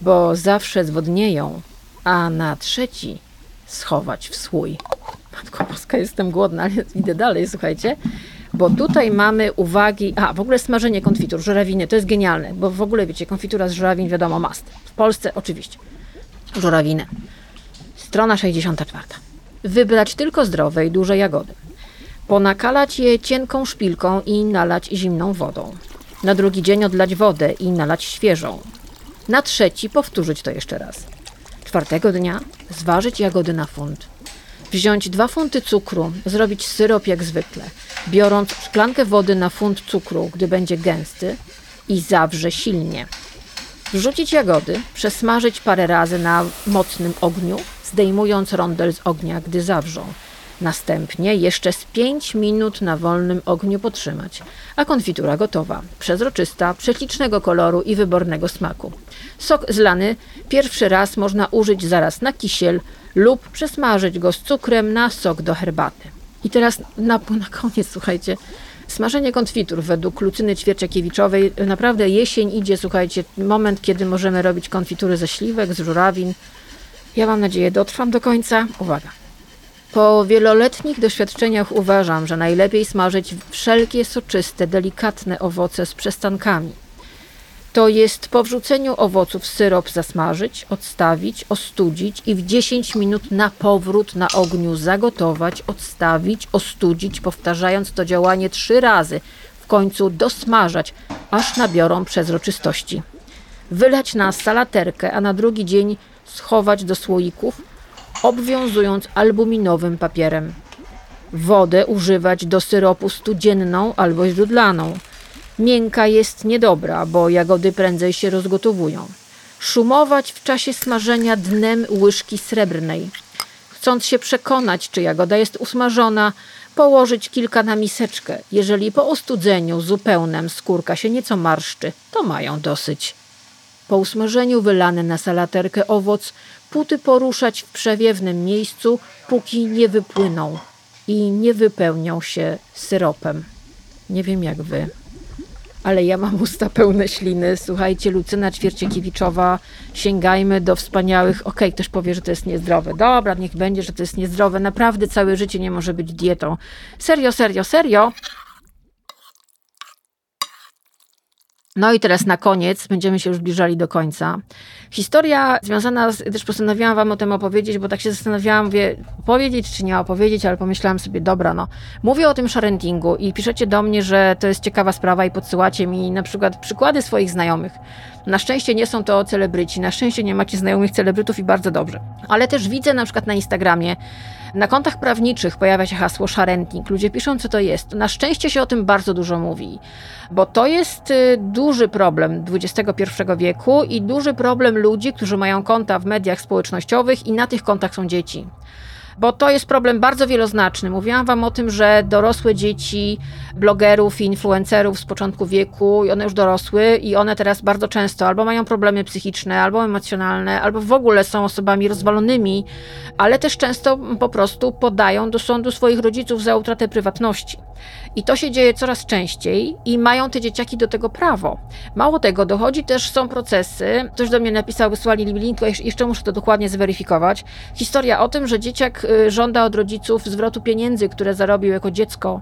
bo zawsze zwodnieją, a na trzeci schować w słój. Matko Boska, jestem głodna, ale idę dalej, słuchajcie. Bo tutaj mamy uwagi, a w ogóle smażenie konfitur, żurawiny, to jest genialne, bo w ogóle wiecie, konfitura z żurawin wiadomo must. W Polsce oczywiście. Żurawiny. Strona 64. Wybrać tylko zdrowe i duże jagody. Ponakalać je cienką szpilką i nalać zimną wodą. Na drugi dzień odlać wodę i nalać świeżą. Na trzeci powtórzyć to jeszcze raz. Czwartego dnia zważyć jagody na funt. Wziąć dwa funty cukru, zrobić syrop jak zwykle, biorąc szklankę wody na funt cukru, gdy będzie gęsty i zawrze silnie. Wrzucić jagody, przesmażyć parę razy na mocnym ogniu, zdejmując rondel z ognia, gdy zawrzą. Następnie jeszcze z 5 minut na wolnym ogniu potrzymać, a konfitura gotowa, przezroczysta, prześlicznego koloru i wybornego smaku. Sok zlany pierwszy raz można użyć zaraz na kisiel lub przesmażyć go z cukrem na sok do herbaty. I teraz na, na koniec, słuchajcie, smażenie konfitur według Lucyny Ćwierciakiewiczowej. Naprawdę jesień idzie, słuchajcie, moment, kiedy możemy robić konfitury ze śliwek, z żurawin. Ja mam nadzieję, dotrwam do końca. Uwaga. Po wieloletnich doświadczeniach uważam, że najlepiej smażyć wszelkie soczyste, delikatne owoce z przestankami. To jest po wrzuceniu owoców syrop zasmażyć, odstawić, ostudzić i w 10 minut na powrót na ogniu zagotować, odstawić, ostudzić, powtarzając to działanie trzy razy, w końcu dosmażać, aż nabiorą przezroczystości. Wylać na salaterkę, a na drugi dzień schować do słoików, obwiązując albuminowym papierem. Wodę używać do syropu studzienną albo źródlaną. Miękka jest niedobra, bo jagody prędzej się rozgotowują. Szumować w czasie smażenia dnem łyżki srebrnej. Chcąc się przekonać, czy jagoda jest usmażona, położyć kilka na miseczkę. Jeżeli po ostudzeniu zupełnym skórka się nieco marszczy, to mają dosyć. Po usmażeniu wylany na salaterkę owoc puty poruszać w przewiewnym miejscu, póki nie wypłyną i nie wypełnią się syropem. Nie wiem jak wy, ale ja mam usta pełne śliny. Słuchajcie, Lucyna Ćwierciekiewiczowa, sięgajmy do wspaniałych... Okej, okay, ktoś powie, że to jest niezdrowe. Dobra, niech będzie, że to jest niezdrowe. Naprawdę całe życie nie może być dietą. Serio, serio, serio. No i teraz na koniec, będziemy się już zbliżali do końca. Historia związana z, też postanowiłam wam o tym opowiedzieć, bo tak się zastanawiałam, mówię, opowiedzieć czy nie opowiedzieć, ale pomyślałam sobie, dobra, no. Mówię o tym sharentingu i piszecie do mnie, że to jest ciekawa sprawa i podsyłacie mi na przykład przykłady swoich znajomych. Na szczęście nie są to celebryci, na szczęście nie macie znajomych celebrytów i bardzo dobrze. Ale też widzę na przykład na Instagramie, na kontach prawniczych pojawia się hasło sharenting. Ludzie piszą, co to jest. Na szczęście się o tym bardzo dużo mówi, bo to jest y, duży problem XXI wieku i duży problem ludzi, którzy mają konta w mediach społecznościowych i na tych kontach są dzieci bo to jest problem bardzo wieloznaczny. Mówiłam Wam o tym, że dorosłe dzieci blogerów i influencerów z początku wieku, i one już dorosły, i one teraz bardzo często albo mają problemy psychiczne, albo emocjonalne, albo w ogóle są osobami rozwalonymi, ale też często po prostu podają do sądu swoich rodziców za utratę prywatności. I to się dzieje coraz częściej i mają te dzieciaki do tego prawo. Mało tego, dochodzi też, są procesy, ktoś do mnie napisał, wysłali link, jeszcze muszę to dokładnie zweryfikować, historia o tym, że dzieciak y, żąda od rodziców zwrotu pieniędzy, które zarobił jako dziecko,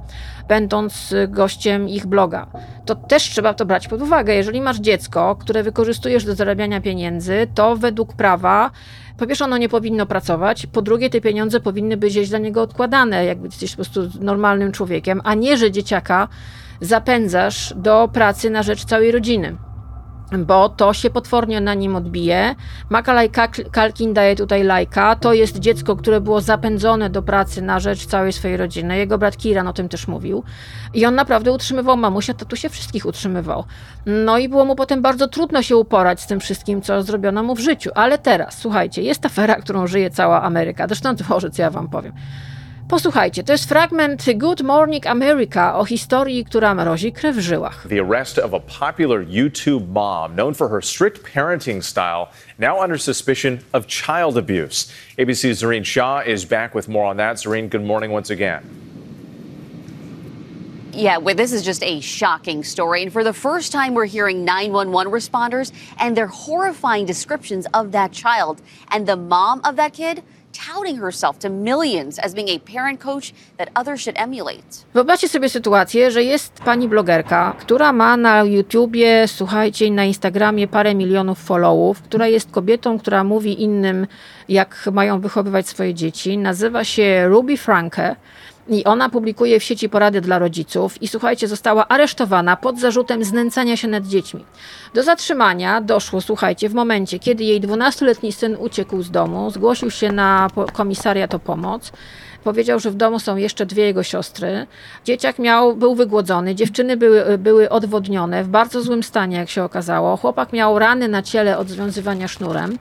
będąc gościem ich bloga. To też trzeba to brać pod uwagę. Jeżeli masz dziecko, które wykorzystujesz do zarabiania pieniędzy, to według prawa po pierwsze ono nie powinno pracować, po drugie te pieniądze powinny być gdzieś dla niego odkładane, jakby jesteś po prostu normalnym człowiekiem, a nie, że dzieciaka zapędzasz do pracy na rzecz całej rodziny bo to się potwornie na nim odbije. Makalaj Kalkin daje tutaj lajka. To jest dziecko, które było zapędzone do pracy na rzecz całej swojej rodziny. Jego brat Kiran o tym też mówił. I on naprawdę utrzymywał mamusia, tatusia, wszystkich utrzymywał. No i było mu potem bardzo trudno się uporać z tym wszystkim, co zrobiono mu w życiu. Ale teraz, słuchajcie, jest afera, którą żyje cała Ameryka. Zresztą może, co ja wam powiem. Posłuchajcie, to jest fragment Good Morning America o historii, która mrozi krew w żyłach. The arrest of a popular YouTube mom known for her strict parenting style now under suspicion of child abuse. ABC's Zareen Shah is back with more on that. Zareen, good morning once again. Yeah, well, this is just a shocking story. And for the first time, we're hearing 911 responders and their horrifying descriptions of that child. And the mom of that kid touting herself to millions as being a parent coach that others should emulate. Wyobraźcie sobie sytuację, że jest pani blogerka, która ma na YouTubie, słuchajcie, na Instagramie parę milionów followów, która jest kobietą, która mówi innym, jak mają wychowywać swoje dzieci. Nazywa się Ruby Franke. I ona publikuje w sieci porady dla rodziców i słuchajcie, została aresztowana pod zarzutem znęcania się nad dziećmi. Do zatrzymania doszło, słuchajcie, w momencie, kiedy jej 12-letni syn uciekł z domu, zgłosił się na komisariat o pomoc. Powiedział, że w domu są jeszcze dwie jego siostry. Dzieciak miał, był wygłodzony, dziewczyny były, były odwodnione, w bardzo złym stanie, jak się okazało. Chłopak miał rany na ciele od związywania sznurem.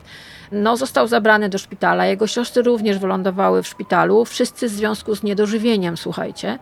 No, został zabrany do szpitala. Jego siostry również wylądowały w szpitalu. Wszyscy w związku z niedożywieniem, słuchajcie.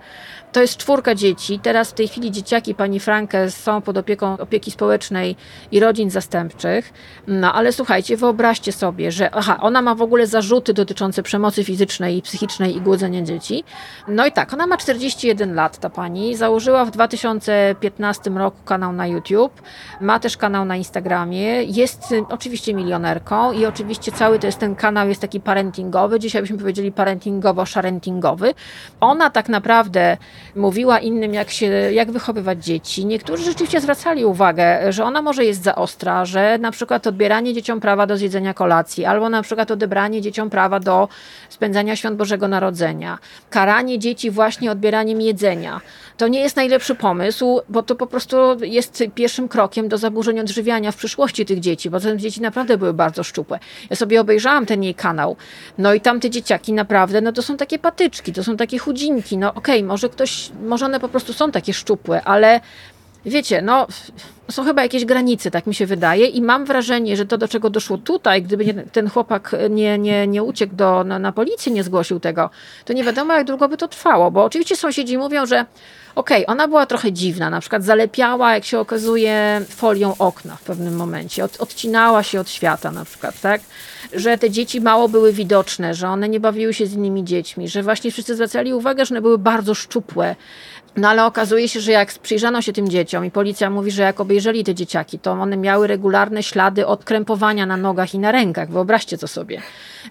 To jest czwórka dzieci. Teraz w tej chwili dzieciaki pani Franke są pod opieką opieki społecznej i rodzin zastępczych. No ale słuchajcie, wyobraźcie sobie, że aha, ona ma w ogóle zarzuty dotyczące przemocy fizycznej i psychicznej i głodzenia dzieci. No i tak, ona ma 41 lat, ta pani. Założyła w 2015 roku kanał na YouTube. Ma też kanał na Instagramie. Jest y, oczywiście milionerką i oczywiście cały to jest ten kanał jest taki parentingowy. Dzisiaj byśmy powiedzieli parentingowo-sharentingowy. Ona tak naprawdę mówiła innym, jak, się, jak wychowywać dzieci. Niektórzy rzeczywiście zwracali uwagę, że ona może jest za ostra, że na przykład odbieranie dzieciom prawa do zjedzenia kolacji, albo na przykład odebranie dzieciom prawa do spędzania świąt Bożego Narodzenia, karanie dzieci właśnie odbieraniem jedzenia. To nie jest najlepszy pomysł, bo to po prostu jest pierwszym krokiem do zaburzeń odżywiania w przyszłości tych dzieci, bo te dzieci naprawdę były bardzo szczupłe. Ja sobie obejrzałam ten jej kanał, no i tam te dzieciaki naprawdę, no to są takie patyczki, to są takie chudzinki, no okej, okay, może ktoś, może one po prostu są takie szczupłe, ale wiecie, no są chyba jakieś granice, tak mi się wydaje i mam wrażenie, że to do czego doszło tutaj, gdyby nie, ten chłopak nie, nie, nie uciekł do, na, na policję, nie zgłosił tego, to nie wiadomo jak długo by to trwało, bo oczywiście sąsiedzi mówią, że okej, okay, ona była trochę dziwna, na przykład zalepiała, jak się okazuje, folią okna w pewnym momencie, Od, odcinała się od świata na przykład, tak, że te dzieci mało były widoczne, że one nie bawiły się z innymi dziećmi, że właśnie wszyscy zwracali uwagę, że one były bardzo szczupłe, no ale okazuje się, że jak przyjrzano się tym dzieciom i policja mówi, że jak obejrzeli te dzieciaki, to one miały regularne ślady odkrępowania na nogach i na rękach. Wyobraźcie to sobie.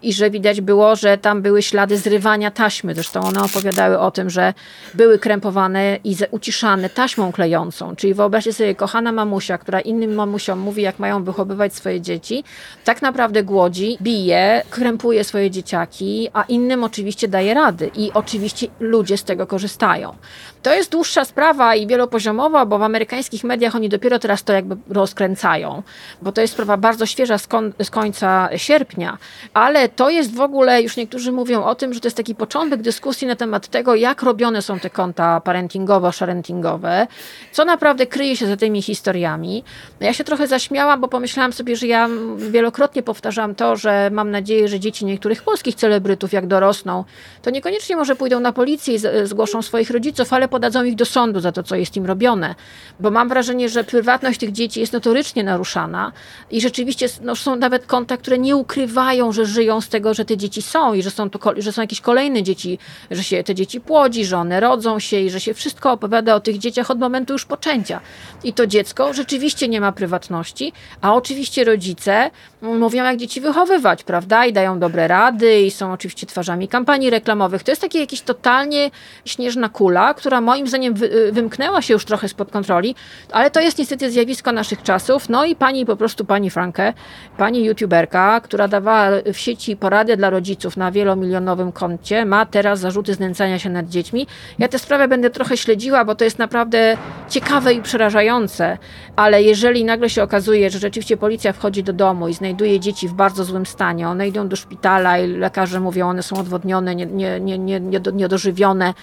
I że widać było, że tam były ślady zrywania taśmy. Zresztą one opowiadały o tym, że były krępowane i uciszane taśmą klejącą. Czyli wyobraźcie sobie, kochana mamusia, która innym mamusiom mówi, jak mają wychowywać swoje dzieci, tak naprawdę głodzi, bije, krępuje swoje dzieciaki, a innym oczywiście daje rady. I oczywiście ludzie z tego korzystają. To jest dłuższa sprawa i wielopoziomowa, bo w amerykańskich mediach oni dopiero teraz to jakby rozkręcają, bo to jest sprawa bardzo świeża z, kon- z końca sierpnia, ale to jest w ogóle, już niektórzy mówią o tym, że to jest taki początek dyskusji na temat tego, jak robione są te konta parentingowo-sharentingowe, co naprawdę kryje się za tymi historiami. No ja się trochę zaśmiałam, bo pomyślałam sobie, że ja wielokrotnie powtarzam to, że mam nadzieję, że dzieci niektórych polskich celebrytów, jak dorosną, to niekoniecznie może pójdą na policję i zgłoszą swoich rodziców, ale podadzą ich do sądu za to, co jest im robione. Bo mam wrażenie, że prywatność tych dzieci jest notorycznie naruszana i rzeczywiście no, są nawet konta, które nie ukrywają, że żyją z tego, że te dzieci są i że są, to, że są jakieś kolejne dzieci, że się te dzieci płodzi, że one rodzą się i że się wszystko opowiada o tych dzieciach od momentu już poczęcia. I to dziecko rzeczywiście nie ma prywatności, a oczywiście rodzice mówią, jak dzieci wychowywać, prawda? I dają dobre rady i są oczywiście twarzami kampanii reklamowych. To jest takie jakieś totalnie śnieżna kula, która moim zdaniem wy, wymknęła się już trochę spod kontroli, ale to jest niestety zjawisko naszych czasów. No i pani po prostu, pani Frankę, pani youtuberka, która dawała w sieci porady dla rodziców na wielomilionowym koncie, ma teraz zarzuty znęcania się nad dziećmi. Ja tę sprawę będę trochę śledziła, bo to jest naprawdę ciekawe i przerażające, ale jeżeli nagle się okazuje, że rzeczywiście policja wchodzi do domu i znajduje dzieci w bardzo złym stanie, one idą do szpitala i lekarze mówią, one są odwodnione, niedożywione, nie, nie, nie, nie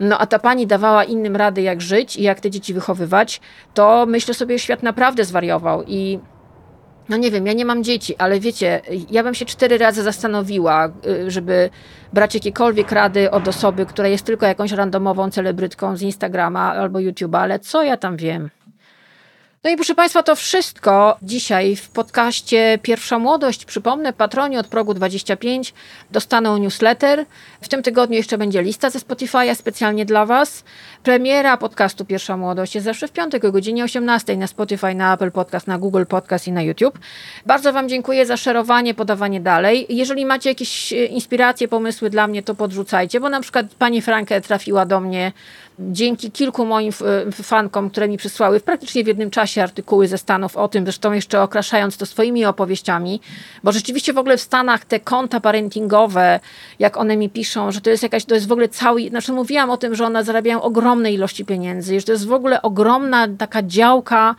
no a ta pani dawała innym rady, jak żyć i jak te dzieci wychowywać, to myślę sobie, świat naprawdę zwariował i no nie wiem, ja nie mam dzieci, ale wiecie, ja bym się cztery razy zastanowiła, y, żeby brać jakiekolwiek rady od osoby, która jest tylko jakąś randomową celebrytką z Instagrama albo YouTube'a, ale co ja tam wiem? No i proszę Państwa, to wszystko dzisiaj w podcaście Pierwsza Młodość. Przypomnę, patroni od progu 25 dostaną newsletter. W tym tygodniu jeszcze będzie lista ze Spotify'a specjalnie dla Was. Premiera podcastu Pierwsza Młodość jest zawsze w piątek o godzinie 18 na Spotify, na Apple Podcast, na Google Podcast i na YouTube. Bardzo Wam dziękuję za szerowanie, podawanie dalej. Jeżeli macie jakieś e, inspiracje, pomysły dla mnie, to podrzucajcie, bo na przykład pani Frankę trafiła do mnie dzięki kilku moim fankom, które mi przysłały w praktycznie w jednym czasie artykuły ze Stanów o tym, zresztą jeszcze okraszając to swoimi opowieściami, bo rzeczywiście w ogóle w Stanach te konta parentingowe, jak one mi piszą, że to jest jakaś, to jest w ogóle cały, znaczy mówiłam o tym, że one zarabiają ogromne ilości pieniędzy, że to jest w ogóle ogromna taka działka,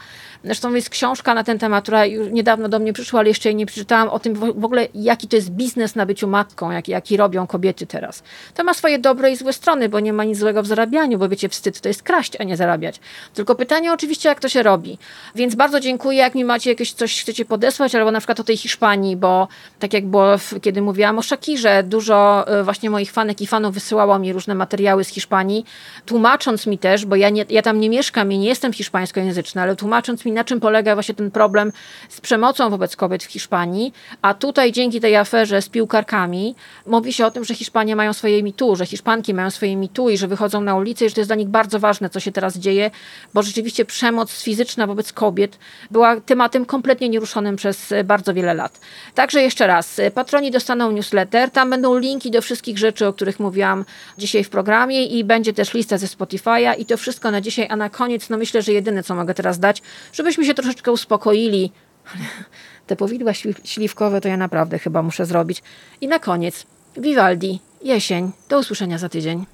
Zresztą jest książka na ten temat, która już niedawno do mnie przyszła, ale jeszcze jej nie przeczytałam, o tym w ogóle, jaki to jest biznes na byciu matką, jaki, jaki robią kobiety teraz. To ma swoje dobre i złe strony, bo nie ma nic złego w zarabianiu, bo wiecie, wstyd to jest kraść, a nie zarabiać. Tylko pytanie oczywiście, jak to się robi. Więc bardzo dziękuję, jak mi macie jakieś coś chcecie podesłać, albo na przykład o tej Hiszpanii, bo tak jak było, kiedy mówiłam o Shakirze, dużo e, właśnie moich fanek i fanów wysyłało mi różne materiały z Hiszpanii, tłumacząc mi też, bo ja, nie, ja tam nie mieszkam i nie jestem hiszpańskojęzyczna, ale tłumacząc mi, na czym polega właśnie ten problem z przemocą wobec kobiet w Hiszpanii, a tutaj dzięki tej aferze z piłkarkami mówi się o tym, że Hiszpanie mają swoje mitu, że Hiszpanki mają swoje mitu i że wychodzą na ulicę i to jest dla nich bardzo ważne, co się teraz dzieje, bo rzeczywiście przemoc fizyczna wobec kobiet była tematem kompletnie nieruszonym przez bardzo wiele lat. Także jeszcze raz, patroni dostaną newsletter, tam będą linki do wszystkich rzeczy, o których mówiłam dzisiaj w programie i będzie też lista ze Spotify'a i to wszystko na dzisiaj, a na koniec, no myślę, że jedyne, co mogę teraz dać, żebyśmy się troszeczkę uspokoili. Te powidła śliwkowe to ja naprawdę chyba muszę zrobić. I na koniec, Vivaldi, jesień. Do usłyszenia za tydzień.